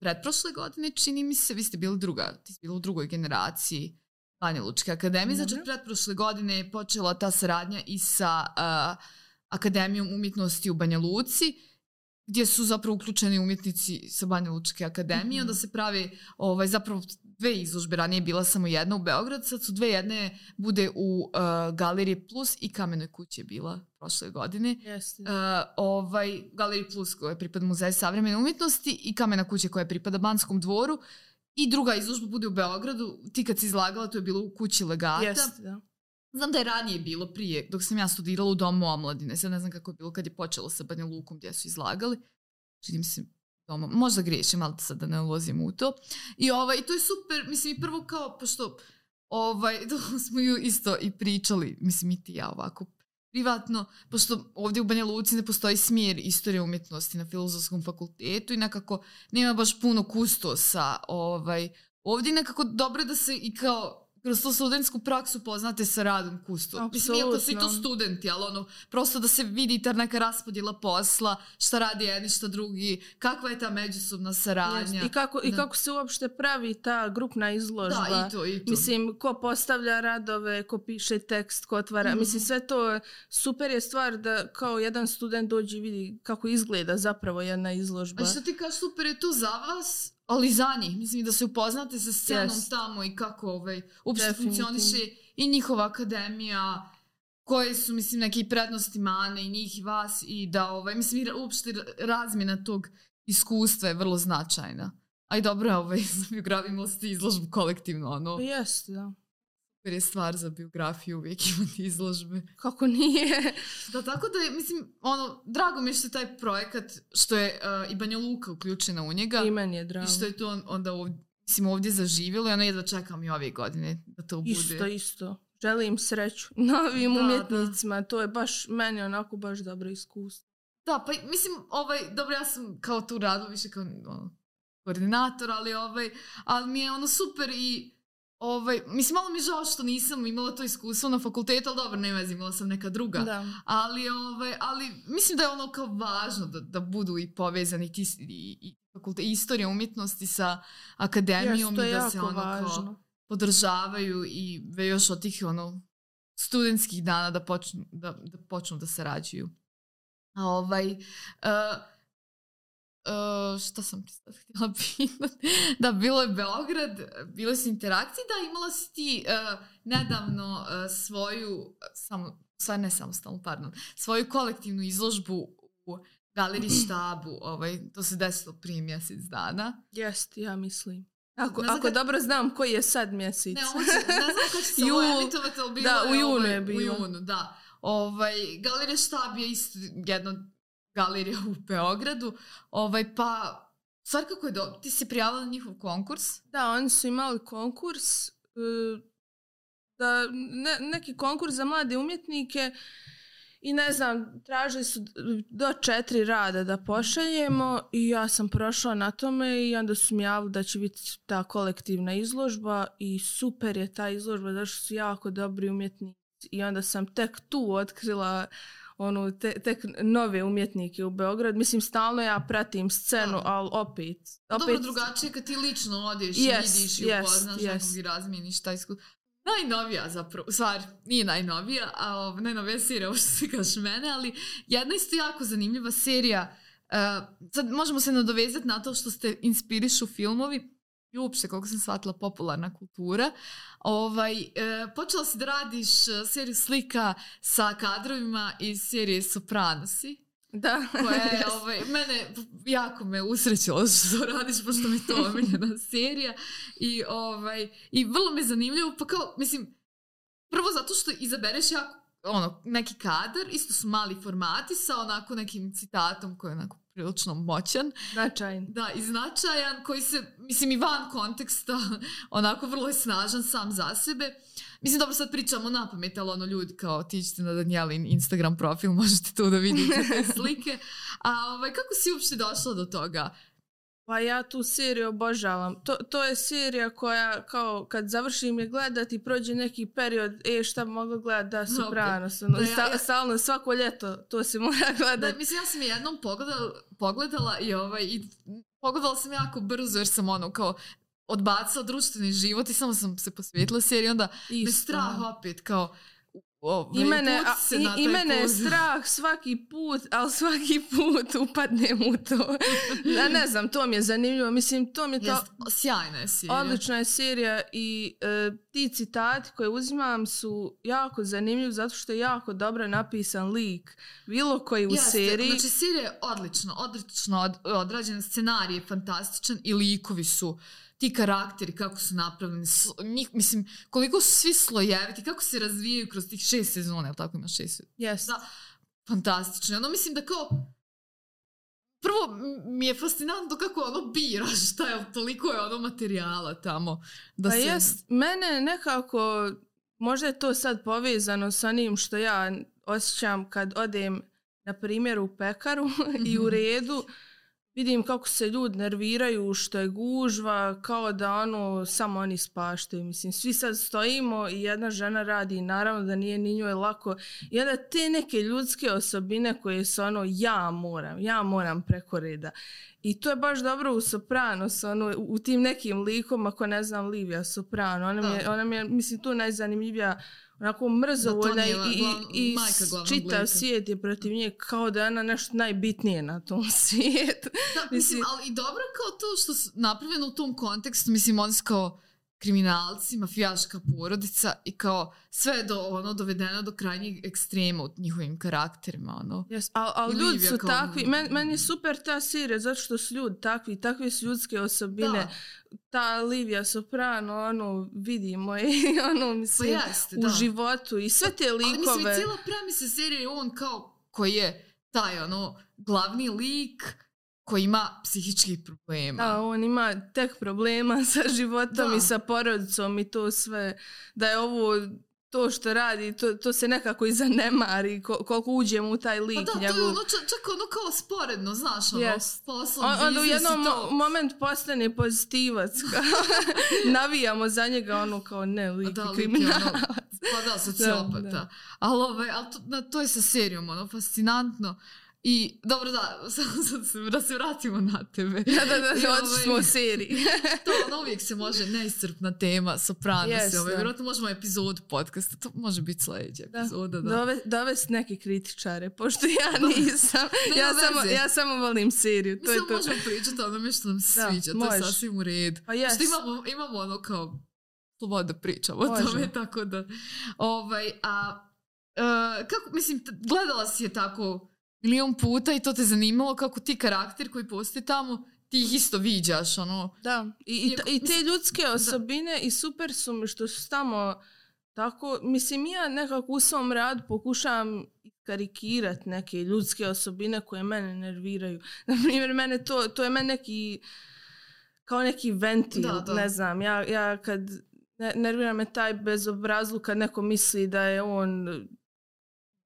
pretprošle godine, čini mi se, vi ste bili druga, ti ste bili u drugoj generaciji Banja Lučke akademije, znači od pretprošle godine je počela ta saradnja i sa uh, Akademijom umjetnosti u Banja Luci, gdje su zapravo uključeni umjetnici sa Banja Lučke akademije, mm -hmm. onda se pravi ovaj, zapravo dve izložbe, ranije je bila samo jedna u Beograd, sad su dve, jedne bude u uh, Galeriji Plus i Kamenoj kući je bila prošle godine. Jeste. Uh, ovaj, Galeriji Plus koja pripada Muzeju savremene umjetnosti i Kamena kuća koja pripada Banskom dvoru i druga izložba bude u Beogradu. Ti kad si izlagala, to je bilo u kući legata. Jeste, da. Znam da je ranije bilo prije, dok sam ja studirala u Domu omladine. Sad ne znam kako je bilo kad je počelo sa Banja Lukom gdje su izlagali. Čini se doma. Možda griješim, ali sad da ne ulazim u to. I ovaj, to je super, mislim i prvo kao, pošto ovaj, to smo ju isto i pričali, mislim i ti ja ovako privatno, pošto ovdje u Banja Luci ne postoji smjer istorije umjetnosti na filozofskom fakultetu i nekako nema baš puno kustosa ovaj, ovdje nekako dobro da se i kao kroz tu studentsku praksu poznate sa radom kusto. Mislim, iako su i to studenti, ali ono, prosto da se vidi ta neka raspodjela posla, šta radi jedni, šta drugi, kakva je ta međusobna saradnja. I, kako, I kako se uopšte pravi ta grupna izložba. Da, i to, i to. Mislim, ko postavlja radove, ko piše tekst, ko otvara. Mm. Mislim, sve to super je stvar da kao jedan student dođe i vidi kako izgleda zapravo jedna izložba. A što ti kažeš super je to za vas, ali za njih, mislim da se upoznate sa scenom yes. tamo i kako ovaj, uopšte funkcioniše i njihova akademija, koje su, mislim, neki prednosti mane i njih i vas i da, ovaj, mislim, uopšte razmjena tog iskustva je vrlo značajna. A i dobro, ovaj, za biografiju imali ste izložbu kolektivno, ono. Jeste, da. Super je stvar za biografiju uvijek imati izložbe. Kako nije? Da, tako da je, mislim, ono, drago mi je što je taj projekat, što je uh, i Banja Luka uključena u njega. I meni je drago. I što je to onda ovdje, mislim, ovdje zaživjelo i ono jedva čekam i ove godine da to bude. Isto, isto. Želim sreću novim da, umjetnicima. Da. To je baš, meni onako baš dobro iskustvo. Da, pa mislim, ovaj, dobro, ja sam kao tu radila više kao ono, koordinator, ali ovaj, ali mi je ono super i Ovaj, mislim, malo mi je žao što nisam imala to iskustvo na fakultetu, ali dobro, ne vezi, imala sam neka druga. Da. Ali, ovaj, ali mislim da je ono kao važno da, da budu i povezani ti, i, i fakultet, istorija umjetnosti sa akademijom i da se ono važno. kao podržavaju i još od tih ono studentskih dana da počnu da, da, počnu da sarađuju. A ovaj, uh, Uh, šta sam ti sad htjela pitati? Da, bilo je Beograd, bile su interakcije, da, imala si ti uh, nedavno uh, svoju, samo, sve ne samostalno, pardon, svoju kolektivnu izložbu u galeriji štabu, ovaj, to se desilo prije mjesec dana. Jest, ja mislim. Ako, ako kad... dobro znam koji je sad mjesec. Ne, ovo će, ne znam kada će se Jul... ovo bilo da, u junu ovaj, je bilo. U junu, da. Ovaj, galerija štab je isto jedno galerija u Beogradu. Ovaj, pa, stvar kako je do... Ti si prijavila njihov konkurs? Da, oni su imali konkurs. Uh, da, ne, neki konkurs za mlade umjetnike i ne znam, tražili su do četiri rada da pošaljemo i ja sam prošla na tome i onda su mi javili da će biti ta kolektivna izložba i super je ta izložba, zašto su jako dobri umjetnici i onda sam tek tu otkrila onu, te, tek nove umjetnike u Beograd. Mislim, stalno ja pratim scenu, ali opet... opet... Dobro, drugačije kad ti lično odeš yes, i vidiš i upoznaš yes, nekog i razmijeniš taj iskustvo. Najnovija zapravo, stvar, nije najnovija, a ov, najnovija serija, ovo što si kaš mene, ali jedna isto jako zanimljiva serija, uh, sad možemo se nadovezati na to što ste inspirišu filmovi, i uopšte, koliko sam shvatila, popularna kultura. Ovaj, e, počela si da radiš e, seriju slika sa kadrovima iz serije Sopranosi. Da. Koja je, ovaj, mene jako me usrećilo što radiš, pošto mi to omiljena serija. I, ovaj, I vrlo mi je zanimljivo, pa kao, mislim, prvo zato što izabereš jako ono, neki kadar, isto su mali formati sa onako nekim citatom koji je onako prilično moćan. Značajan. Da, i značajan, koji se, mislim, i van konteksta, onako vrlo je snažan sam za sebe. Mislim, dobro, sad pričamo na pamet, ali ono ljudi kao tičite na Danielin Instagram profil, možete tu da vidite te slike. A ovaj, kako si uopšte došla do toga? Pa ja tu seriju obožavam. To, to je serija koja kao kad završim je gledati prođe neki period, e šta bi mogla gledati da Sopranos. Ono, da, ja, ja, stalno svako ljeto to se mora gledati. Da, mislim ja sam je jednom pogledala, pogledala i, ovaj, i pogledala sam jako brzo jer sam ono kao odbacila društveni život i samo sam se posvetila seriji onda Isto. me strah opet kao Ovaj, I mene, a, i, i mene je strah svaki put, ali svaki put upadnem u to. ja ne znam, to mi je zanimljivo. Mislim, to mi je to... Sjajna je serija. Odlična je serija i e, ti citati koje uzimam su jako zanimljivi zato što je jako dobro napisan lik. Bilo koji u Jeste, seriji. Znači, serija je odlično, odlično od, odrađen, scenarij je fantastičan i likovi su ti karakteri kako su napravljeni, njih, mislim, koliko su svi slojeviti, kako se razvijaju kroz tih šest sezona, ili tako ima šest? Yes. Da, fantastično. Ono mislim da kao prvo mi je fascinantno kako ono biraš, šta je, toliko je ono materijala tamo. Da Pa se... jest, mene nekako, možda je to sad povezano sa onim što ja osjećam kad odem, na primjer, u pekaru i u Mhm. redu, vidim kako se ljudi nerviraju, što je gužva, kao da ono, samo oni spaštaju. Mislim, svi sad stojimo i jedna žena radi i naravno da nije ni njoj lako. I onda te neke ljudske osobine koje su ono, ja moram, ja moram preko reda. I to je baš dobro u Sopranos, ono, u tim nekim likom, ako ne znam, Livija Soprano. Ona mi je, Da. ona mi je mislim, tu najzanimljivija onako mrzovoljna Da, i, i, i majka čitav svijet je protiv nje kao da je ona nešto najbitnije na tom svijetu. Da, mislim, Mislim- ali i dobro kao to što su napravljeno u tom kontekstu, mislim, oni su kao kriminalci, mafijaška porodica i kao sve do, ono, dovedeno do krajnjeg ekstrema u njihovim karakterima, ono. Yes, al I ljudi su kao- takvi, men, meni je super ta serija zato što su ljudi takvi, takve su ljudske osobine. Da, Ta Livija Soprano, ono, vidimo je, ono, pa mislim, jeste, u da. životu i sve te Ali mislim, likove. cijela premisa serije je on kao, koji je taj, ono, glavni lik koji ima psihičkih problema. Da, on ima tek problema sa životom Da. i sa porodicom i to sve. Da je ovo to što radi, to, to se nekako i zanemari ko- koliko uđemo u taj lik. Pa da, to je njegov- ono, čak, ono kao sporedno, znaš, ono, Yes. posao, On, onda u jednom to. mo- moment postane pozitivac. Navijamo za njega ono kao ne, lik Da, je lik je kriminal. ono- Pa da, sociopata. Da, da. Ali, ovaj, ali to, na, to je sa serijom, ono, fascinantno. I, dobro, da, sad, da se vratimo na tebe. Da, da, da, ovaj, smo u seriji. To, ono, uvijek se može neiscrpna tema, soprano Yes, se, ovaj, vjerojatno možemo epizod podcasta, to može biti sljedeća Da. epizoda, da. Dove, dovest neke kritičare, pošto ja nisam. Nema ja, samo, veze. ja samo volim seriju. To Mi je to. možemo pričati o onome što nam se Da, sviđa, to je sasvim u redu. Pa jes. Što imamo, imamo ono kao sloboda da pričamo o tome, tako da... Ovaj, a, e, kako, mislim, gledala si je tako milion puta i to te zanimalo kako ti karakter koji postoji tamo, ti ih isto viđaš, ono... Da, i, i, ta- i te ljudske osobine i super su mi što su tamo tako, mislim ja nekako u svom radu pokušavam karikirat neke ljudske osobine koje mene nerviraju. Na primjer, mene to, to je meni neki kao neki ventil, Da, da. ne znam, ja, ja kad ne, nervira me taj bezobrazluk kad neko misli da je on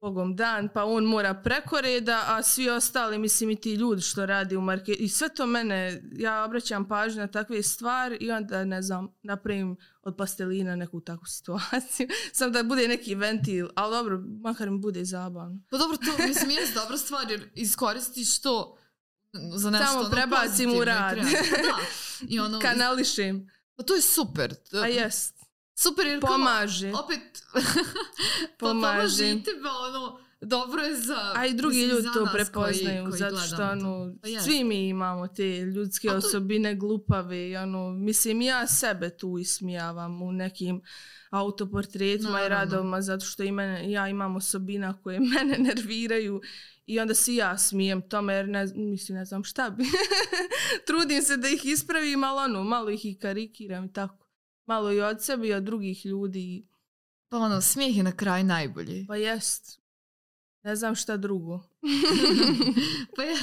Bogom dan, pa on mora preko reda, a svi ostali, mislim i ti ljudi što radi u marketu, i sve to mene, ja obraćam pažnju na takve stvari i onda, ne znam, napravim od pastelina neku takvu situaciju. Sam da bude neki ventil, ali dobro, makar mi bude zabavno. Pa dobro, to mislim je dobra stvar jer iskoristiš to za nešto Samo ono, prebacim u rad. Da. I ono, Kanališem. pa to je super. A jest, Super jer kao, pomaže. opet pa Pomaže. pomaže i tebe, ono, dobro je za... A i drugi mislim, ljudi to prepoznaju, koji, koji zato što ono, Pa svi mi imamo te ljudske to- osobine glupave i ono, mislim ja sebe tu ismijavam u nekim autoportretima i Naravno. radovima zato što i mene, ja imam osobina koje mene nerviraju i onda si ja smijem tome jer ne, mislim ne znam šta bi. Trudim se da ih ispravim, ali ono, malo ih i karikiram i tako. Malo i od sebe i od drugih ljudi. Pa ono, smijeh je na kraj najbolji. Pa jest. Ne znam šta drugo. pa, je,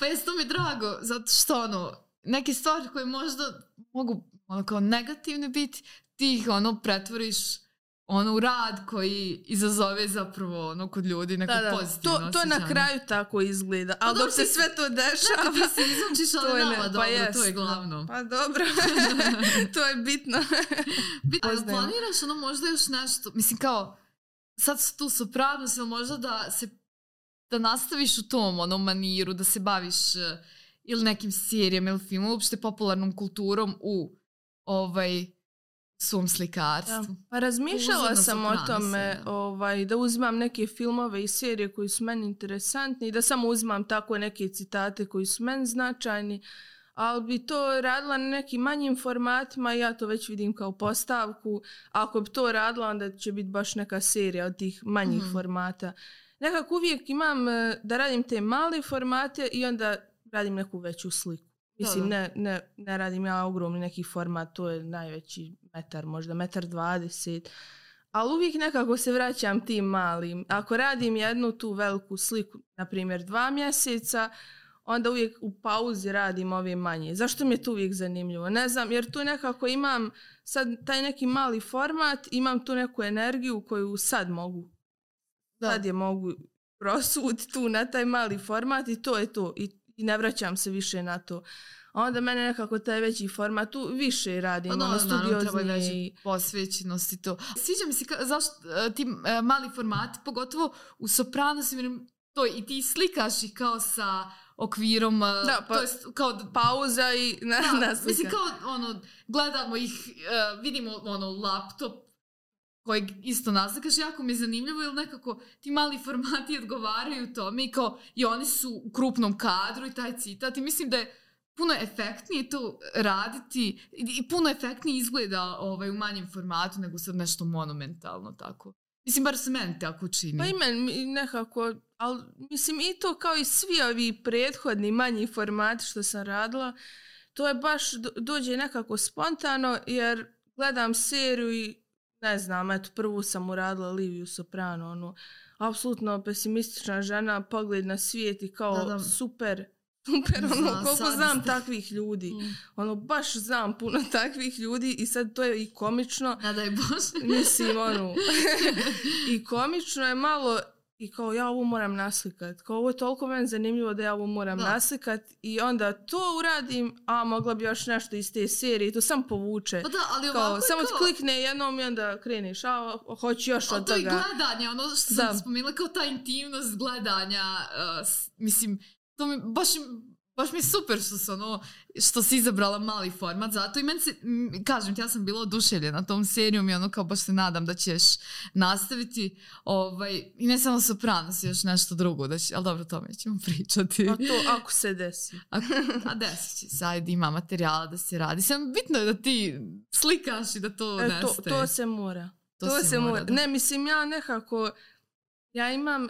pa jest to mi drago, zato što ono, neke stvari koje možda mogu ono kao negativne biti, ti ih ono pretvoriš ono u rad koji izazove zapravo ono kod ljudi neko Da, da. pozitivno To, to na kraju tako izgleda. Ali dobro, dok se sve to Znači, dešava... ti se izvučiš, to ali je nama pa dobro, jest, to je da. glavno. Pa dobro. to je bitno. Bit, ali planiraš ono možda još nešto, mislim kao, sad su tu sopranos, ili možda da se, da nastaviš u tom onom maniru, da se baviš eh, ili nekim serijama ili filmom, uopšte popularnom kulturom u ovaj svom slikarstvu. Pa razmišljala sam o tome da. ovaj, da uzmam neke filmove i serije koji su meni interesantni i da samo uzmam tako neke citate koji su meni značajni, ali bi to radila na nekim manjim formatima i ja to već vidim kao postavku. Ako bi to radila, onda će biti baš neka serija od tih manjih Mhm. formata. Nekako uvijek imam eh, da radim te male formate i onda radim neku veću sliku. Mislim, Da, da. ne, ne, ne radim ja ogromni neki format, to je najveći metar, možda metar dvadeset. Ali uvijek nekako se vraćam tim malim. Ako radim jednu tu veliku sliku, na primjer dva mjeseca, onda uvijek u pauzi radim ove manje. Zašto mi je to uvijek zanimljivo? Ne znam, jer tu nekako imam sad taj neki mali format, imam tu neku energiju koju sad mogu. Da. Sad je mogu prosut tu na taj mali format i to je to. I, i ne vraćam se više na to. A onda mene nekako taj veći format tu više radim. Pa ono, da, naravno, treba i posvećenost i to. Sviđa mi se ka, zašto e, ti e, mali formati, pogotovo u Sopranos, jer to i ti slikaš ih kao sa okvirom, e, Da, pa- to jest kao da- pauza i na, Da, naslika. mislim kao ono, gledamo ih, vidimo ono laptop kojeg isto naslikaš, jako mi je zanimljivo jer nekako ti mali formati odgovaraju tome i kao i oni su u krupnom kadru i taj citat i mislim da je puno efektnije to raditi i, puno efektnije izgleda ovaj, u manjem formatu nego sad nešto monumentalno tako. Mislim, bar se meni tako čini. Pa i meni nekako, ali mislim i to kao i svi ovi prethodni manji formati što sam radila, to je baš do- dođe nekako spontano jer gledam seriju i ne znam, eto prvu sam uradila Liviju Soprano, ono, apsolutno pesimistična žena, pogled na svijet i kao Da, da. super, super, ono, Za koliko znam ste- takvih ljudi. Mm. Ono, baš znam puno takvih ljudi i sad to je i komično, Ne daj Bože. Mislim, ono, i komično je malo i kao ja ovo moram naslikat. Kao ovo je toliko meni zanimljivo da ja ovo moram Da. naslikat i onda to uradim, a mogla bi još nešto iz te serije i to sam povuče. Pa da, ali Kao, je samo kao... klikne jednom i onda kreniš, a hoću još A od to toga. gledanje, ono što Da. sam spomenula, kao ta intimnost gledanja, uh, mislim, to mi, baš, baš mi je super što se ono, što si izabrala mali format, zato i meni se, m, kažem ti, ja sam bila oduševljena tom serijom i ono kao baš se nadam da ćeš nastaviti, ovaj, i ne samo Sopranos, još nešto drugo, da će, ali dobro, o tome ćemo pričati. A to ako se desi. A, a desit će se, ajde, ima materijala da se radi. Sam bitno je da ti slikaš i da to E, nestaje. to, to se mora. To To, se se mora, mora. da. Ne, mislim, ja nekako, ja imam, e,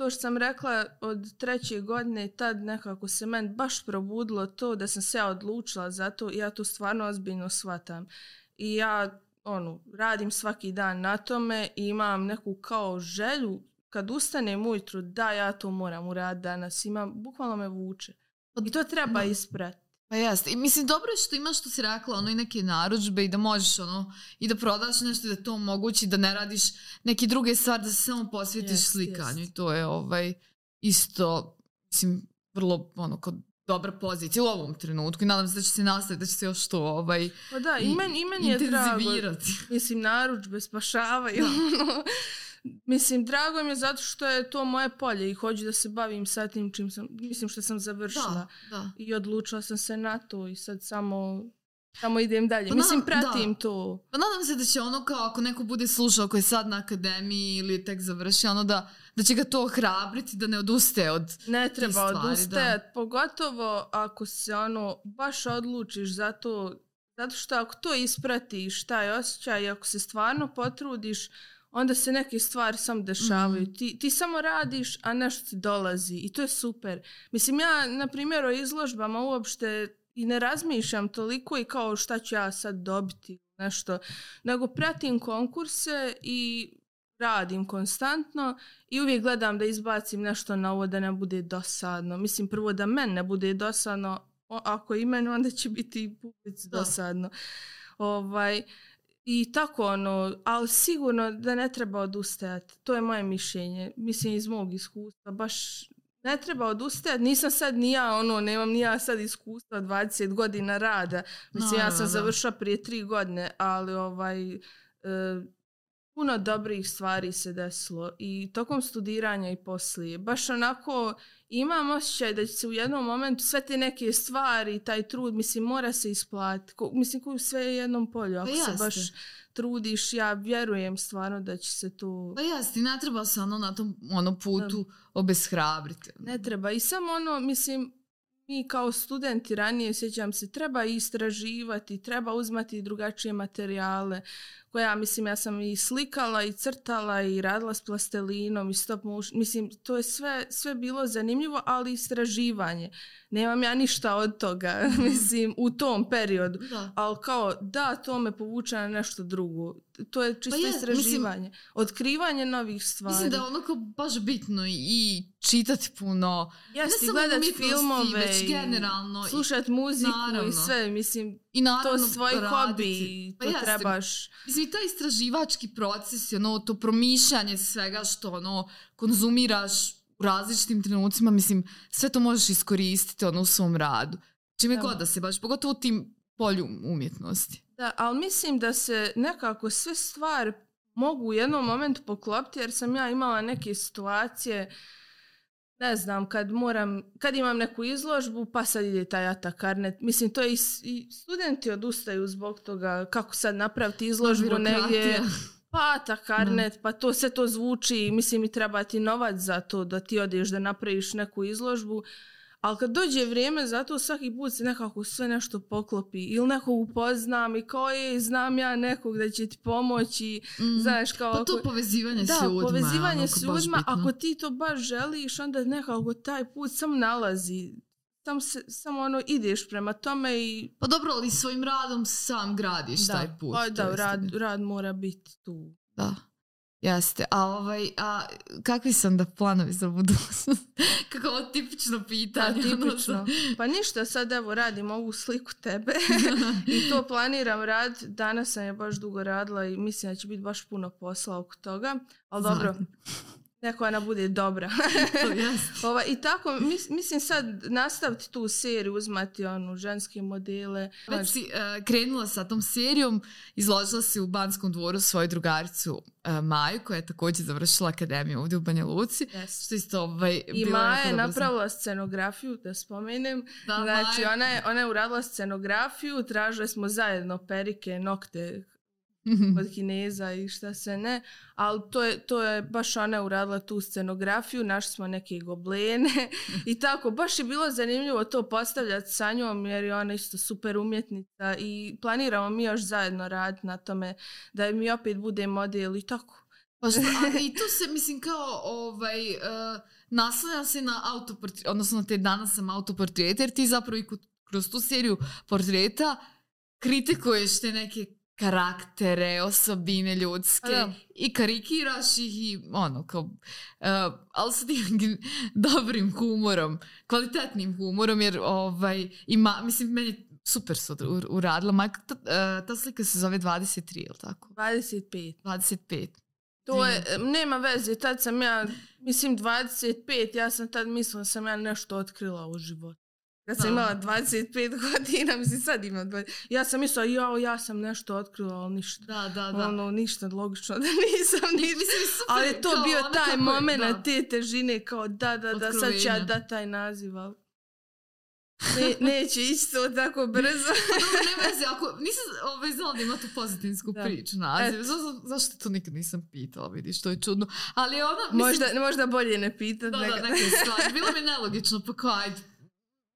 to što sam rekla od treće godine, tad nekako se meni baš probudilo to da sam se ja odlučila za to i ja to stvarno ozbiljno shvatam. I ja, ono, radim svaki dan na tome i imam neku kao želju kad ustanem ujutru da ja to moram uraditi danas. Imam, bukvalno me vuče. I to treba Da. Pa jeste. I mislim, dobro je što imaš, što si rekla, ono i neke narudžbe i da možeš ono, i da prodaš nešto i da to omogući, da ne radiš neke druge stvari, da se samo posvetiš Jest, slikanju. jest. I to je ovaj, isto, mislim, vrlo ono, kod dobra pozicija u ovom trenutku i nadam se da će se nastaviti, da će se još to ovaj, Pa da, i, I- meni je drago. Mislim, narudžbe spašavaju. ono. Mislim, drago mi je zato što je to moje polje i hoću da se bavim sa tim čim sam, mislim što sam završila. Da, da. I odlučila sam se na to i sad samo, samo idem dalje. Pa mislim, pratim da. to. Pa nadam se da će ono kao ako neko bude slušao koji je sad na akademiji ili tek završio, ono da, da će ga to ohrabriti da ne odustaje od... Ne treba stvari, odustajati, pogotovo ako se ono baš odlučiš za to, zato što ako to ispratiš, taj osjećaj, ako se stvarno potrudiš, onda se neke stvari samo dešavaju. Mhm. Ti, ti samo radiš, a nešto ti dolazi i to je super. Mislim, ja, na primjer, o izložbama uopšte i ne razmišljam toliko i kao šta ću ja sad dobiti nešto, nego pratim konkurse i radim konstantno i uvijek gledam da izbacim nešto na ovo da ne bude dosadno. Mislim, prvo da men ne bude dosadno, o- ako i meni, onda će biti i publici Da. dosadno. Ovaj, I tako ono, ali sigurno da ne treba odustajati. To je moje mišljenje. Mislim iz mog iskustva. Baš ne treba odustajati. Nisam sad ni ja, ono, nemam ni ja sad iskustva 20 godina rada. Mislim, ja Naravno, sam da. završila prije tri godine, ali ovaj, e, puno dobrih stvari se desilo i tokom studiranja i poslije. Baš onako imam osjećaj da će se u jednom momentu sve te neke stvari, taj trud, mislim, mora se isplatiti. Ko, mislim, koji sve je jednom polju. Ako se jeste. baš trudiš, ja vjerujem stvarno da će se to... Pa jeste, i ne treba se ono na tom ono putu obeshrabriti. Ne treba. I samo ono, mislim, mi kao studenti ranije, sjećam se, treba istraživati, treba uzmati drugačije materijale koje ja mislim ja sam i slikala i crtala i radila s plastelinom i stop motion. Mislim, to je sve, sve bilo zanimljivo, ali istraživanje. Nemam ja ništa od toga, mislim, u tom periodu. Da. Ali kao, da, to me povuče na nešto drugo. To je čisto je, mislim- istraživanje. Otkrivanje novih stvari. Mislim da je ono kao baš bitno i, čitati puno. Jeste, samo gledat umjetnosti, filmove već generalno. I- slušat muziku Naravno. i sve, mislim, I naravno to svoj hobi Pa to jeste. trebaš. Mislim, i taj istraživački proces, ono, to promišljanje svega što, ono, konzumiraš u različitim trenucima, mislim, sve to možeš iskoristiti, ono, u svom radu. Čime Da. god da se baš, pogotovo u tim polju umjetnosti. Da, ali mislim da se nekako sve stvari mogu u jednom momentu poklopiti jer sam ja imala neke situacije ne znam, kad moram, kad imam neku izložbu, pa sad ide taj Ata Karnet. Mislim, to je i, i studenti odustaju zbog toga kako sad napraviti izložbu negdje. Pa Ata Karnet, pa to sve to zvuči, mislim i treba ti novac za to da ti odeš da napraviš neku izložbu. Ali kad dođe vrijeme, zato svaki put se nekako sve nešto poklopi. Ili nekog upoznam i kao je, znam ja nekog da će ti pomoći. Mm. Znaš, kao Pa to ako- povezivanje da, s ljudima. je povezivanje s ljudima, ako ti to baš želiš, onda nekako taj put sam nalazi. Sam se, samo ono ideš prema tome i Pa dobro, ali svojim radom sam gradiš da, taj put. pa da, rad, rad mora biti tu. Da. Jeste. A, ovaj, a kakvi su onda planovi za budućnost? Kako ovo tipično Da, pitanje. ono, tipično. Pa ništa, sad evo radim ovu sliku tebe i to planiram rad. Danas sam je baš dugo radila i mislim da će biti baš puno posla oko toga. Ali dobro. Neko ona bude dobra. Ova, I tako, mis- mislim sad nastaviti tu seriju, uzmati onu ženske modele. Već si uh, krenula sa tom serijom, izložila si u Banskom dvoru svoju drugaricu uh, Maju, koja je također završila akademiju ovdje u Banja Luci. Yes. Što isto ovaj, I bilo Maja je napravila scenografiju, da spomenem. Da, znači, Maja. ona je, ona je uradila scenografiju, tražili smo zajedno perike, nokte od Kineza i šta se ne, ali to je, to je baš ona uradila tu scenografiju, našli smo neke goblene i tako, baš je bilo zanimljivo to postavljati sa njom jer je ona isto super umjetnica i planiramo mi još zajedno raditi na tome da mi opet bude model i tako. Pa što, a, I tu se, mislim, kao ovaj, uh, naslanja se na autoportret, odnosno te danas sam autoportret, jer ti zapravo i kroz tu seriju portreta kritikuješ te neke karaktere, osobine ljudske da. i karikiraš ih i ono kao, uh, ali sa tim dobrim humorom, kvalitetnim humorom jer ovaj, ima, mislim, meni super su ur- uradila. Majka, ta, uh, ta slika se zove 23, ili tako? 25. 25. To je, nema veze, tad sam ja, mislim 25, ja sam tad mislila sam ja nešto otkrila u životu. Kad sam Da. imala 25 godina, mislim sad imam 20. Ja sam mislila, jao, ja sam nešto otkrila, ali ništa. Da, da, da. Ono, ništa, logično da nisam ništa. Mislim, super, Ali je to kao bio taj moment da. te težine, kao da, da, da, sad ću ja Otkrovenja. da taj naziv, ali ne, neće ići to tako brzo. Dobro, ne veze, ako nisam ovaj, znala da ima tu pozitinsku Da. priču naziv. Za, za, zašto to nikad nisam pitala, vidiš, to je čudno. Ali ona, mislim, možda, možda bolje ne pitat. da, da, neka- neke stvari. Bilo mi nelogično, pa kao, ajde,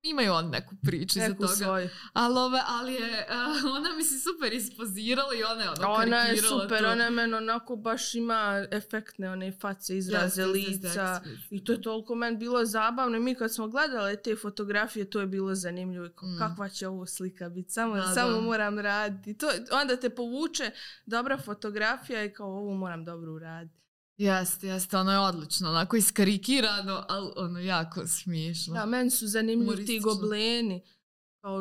imaju on neku priču neku toga. svoju. Ali, ove, ali je, uh, ona mi se super ispozirala i ona je ono Ona je super, to. ona je meni onako baš ima efektne one face, izraze jeste, lica. I to je toliko meni bilo zabavno. I mi kad smo gledali te fotografije, to je bilo zanimljivo. Mm. Kakva će ovo slika biti? Samo, Da, samo da. moram raditi. To, onda te povuče dobra fotografija i kao ovo moram dobro uraditi. Jeste, jeste, ono je odlično, onako iskarikirano, ali ono jako smiješno. Da, meni su zanimljivi ti gobleni. Kao,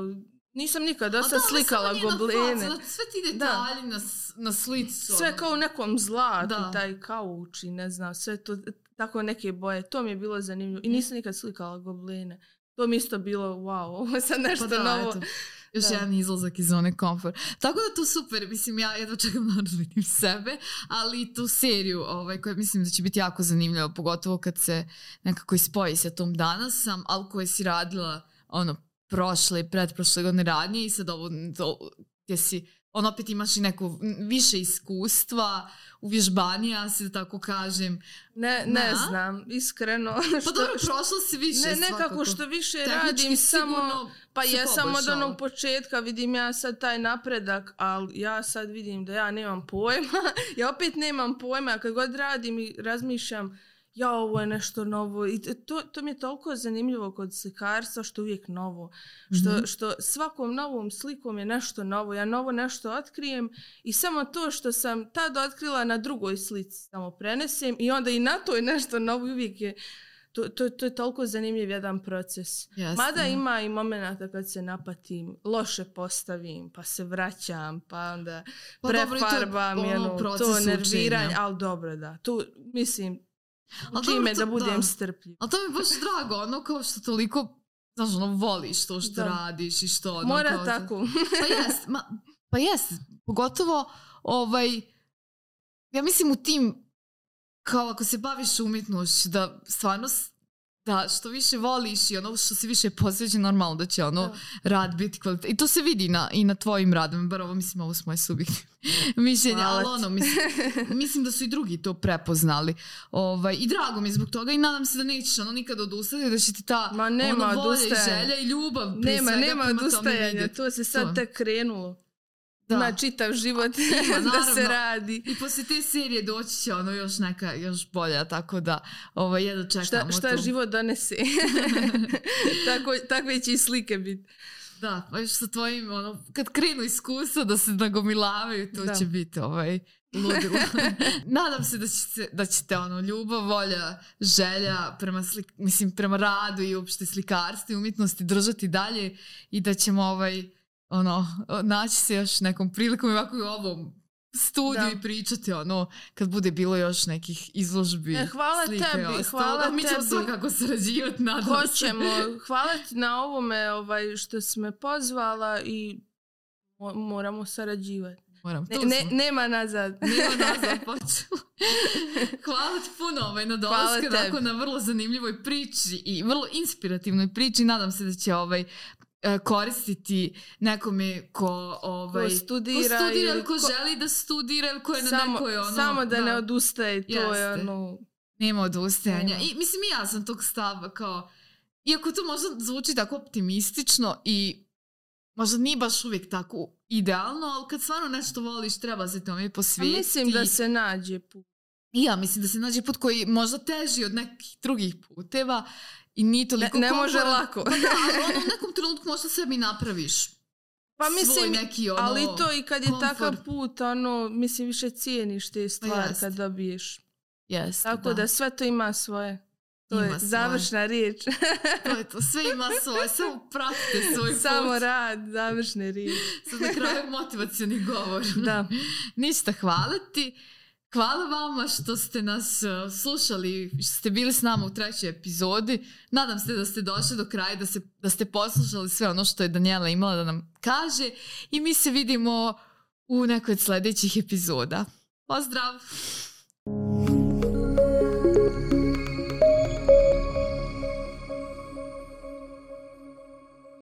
nisam nikad A dosta da, slikala goblene. znači, sve ti detalji na, s- na slici. Sve kao u nekom zlatu, Da. taj kauč i ne znam, sve to, tako neke boje. To mi je bilo zanimljivo. I nisam nikad slikala gobline. To mi isto bilo, wow, ovo je sad nešto Pa da, novo. eto. Još Da. jedan izlazak iz zone komfort. Tako da to super, mislim ja jedva čekam da vidim sebe, ali i tu seriju ovaj, koja mislim da će biti jako zanimljiva, pogotovo kad se nekako ispoji sa tom danas sam, ali koje si radila ono prošle i pretprošle godine radnije i sad ovo to, gdje si on opet imaš i neko više iskustva, uvježbanija se da tako kažem. Ne, ne Da. znam, iskreno. Pa što- dobro, prošla si više ne, nekako svakako. što više Tehnički radim samo... Pa ja sam od onog početka vidim ja sad taj napredak, ali ja sad vidim da ja nemam pojma. ja opet nemam pojma, kad god radim i razmišljam ja ovo je nešto novo i to, to mi je toliko zanimljivo kod slikarstva što je uvijek novo. Što, Mhm. što svakom novom slikom je nešto novo. Ja novo nešto otkrijem i samo to što sam tad otkrila na drugoj slici samo prenesem i onda i na to je nešto novo i uvijek je To, to, to je toliko zanimljiv jedan proces. Jeste. Mada ima i momenata kad se napatim, loše postavim, pa se vraćam, pa onda Pa dobro, i to prefarbam, ono to nerviranje, ali dobro da. Tu, mislim, Ali uči dobro, me to- da budem da. strpljiv. Ali to mi je baš drago, ono kao što toliko, znaš, ono, voliš to što Da. radiš i što... Ono, Mora kao, tako. Pa jest, ma, pa jest, pogotovo, ovaj, ja mislim u tim, kao ako se baviš umjetnošću, da stvarno, da što više voliš i ono što si više posvećen, normalno da će ono Da. rad biti kvalitet. I to se vidi na, i na tvojim radom, bar ovo mislim, ovo su moje subjektivne mišljenja, ali ono, mislim, mislim da su i drugi to prepoznali. Ovaj, I drago mi je zbog toga i nadam se da nećeš ono nikad odustati, da će ti ta Ma nema ono, volja i želja i ljubav Nema, svega nema odustajanja, to se sad To. tek krenulo. Da. Ima čitav život Ima, da se radi. I poslije te serije doći će ono još neka, još bolja, tako da ovaj, jedno čekamo Šta, šta tu. život donese. Tako, takve će i slike biti. Da, pa još sa tvojim, ono, kad krenu iskustva da se nagomilavaju, to Da. će biti ovaj, ludilo. Nadam se da ćete, da ćete ono, ljubav, volja, želja prema, slik, mislim, prema radu i uopšte slikarstvu i umjetnosti držati dalje i da ćemo ovaj, ono, naći se još nekom prilikom i ovako i u ovom studiju Da. i pričati ono kad bude bilo još nekih izložbi E, hvala slika i tebi, ostalo. hvala mi ćemo tebi. svakako sarađivati nadam se. Hoćemo. Hvala ti na ovome ovaj, što si me pozvala i mo- moramo sarađivati. Moram, Ne, ne, nema nazad. Nema nazad počelo. Hvala ti puno ovaj, na onako na vrlo zanimljivoj priči i vrlo inspirativnoj priči. Nadam se da će ovaj koristiti nekome ko, ovaj, Ko studira ko studira ili ko, ko- želi da studira ili ko je na samo, nekoj ono... samo da, ne odustaje, to je Jeste. ono... Nema odustajanja. I mislim i ja sam tog stava kao, iako to možda zvuči tako optimistično i možda nije baš uvijek tako idealno, ali kad stvarno nešto voliš, treba se tome posvetiti. mislim da se nađe put. Ja mislim da se nađe put koji je možda teži od nekih drugih puteva i nije Ne, toliko ne može komforan- lako. Pa da, ali ono u nekom trenutku možda sebi napraviš Pa svoj mislim, neki ono... ali to i kad je komfort. takav put, ono, mislim, više cijeniš te stvari jeste. kad dobiješ. Jeste, Tako da. sve to ima svoje. To Ima je svoje. završna riječ. To je to, sve ima svoje, samo pratite svoj Samo put. rad, završne riječi. Sad na kraju motivacioni govor. Da. Ništa, hvala ti. Hvala vama što ste nas uh, slušali, što ste bili s nama u trećoj epizodi. Nadam se da ste došli do kraja, da, se, da ste poslušali sve ono što je Daniela imala da nam kaže i mi se vidimo u nekoj od sljedećih epizoda. Pozdrav!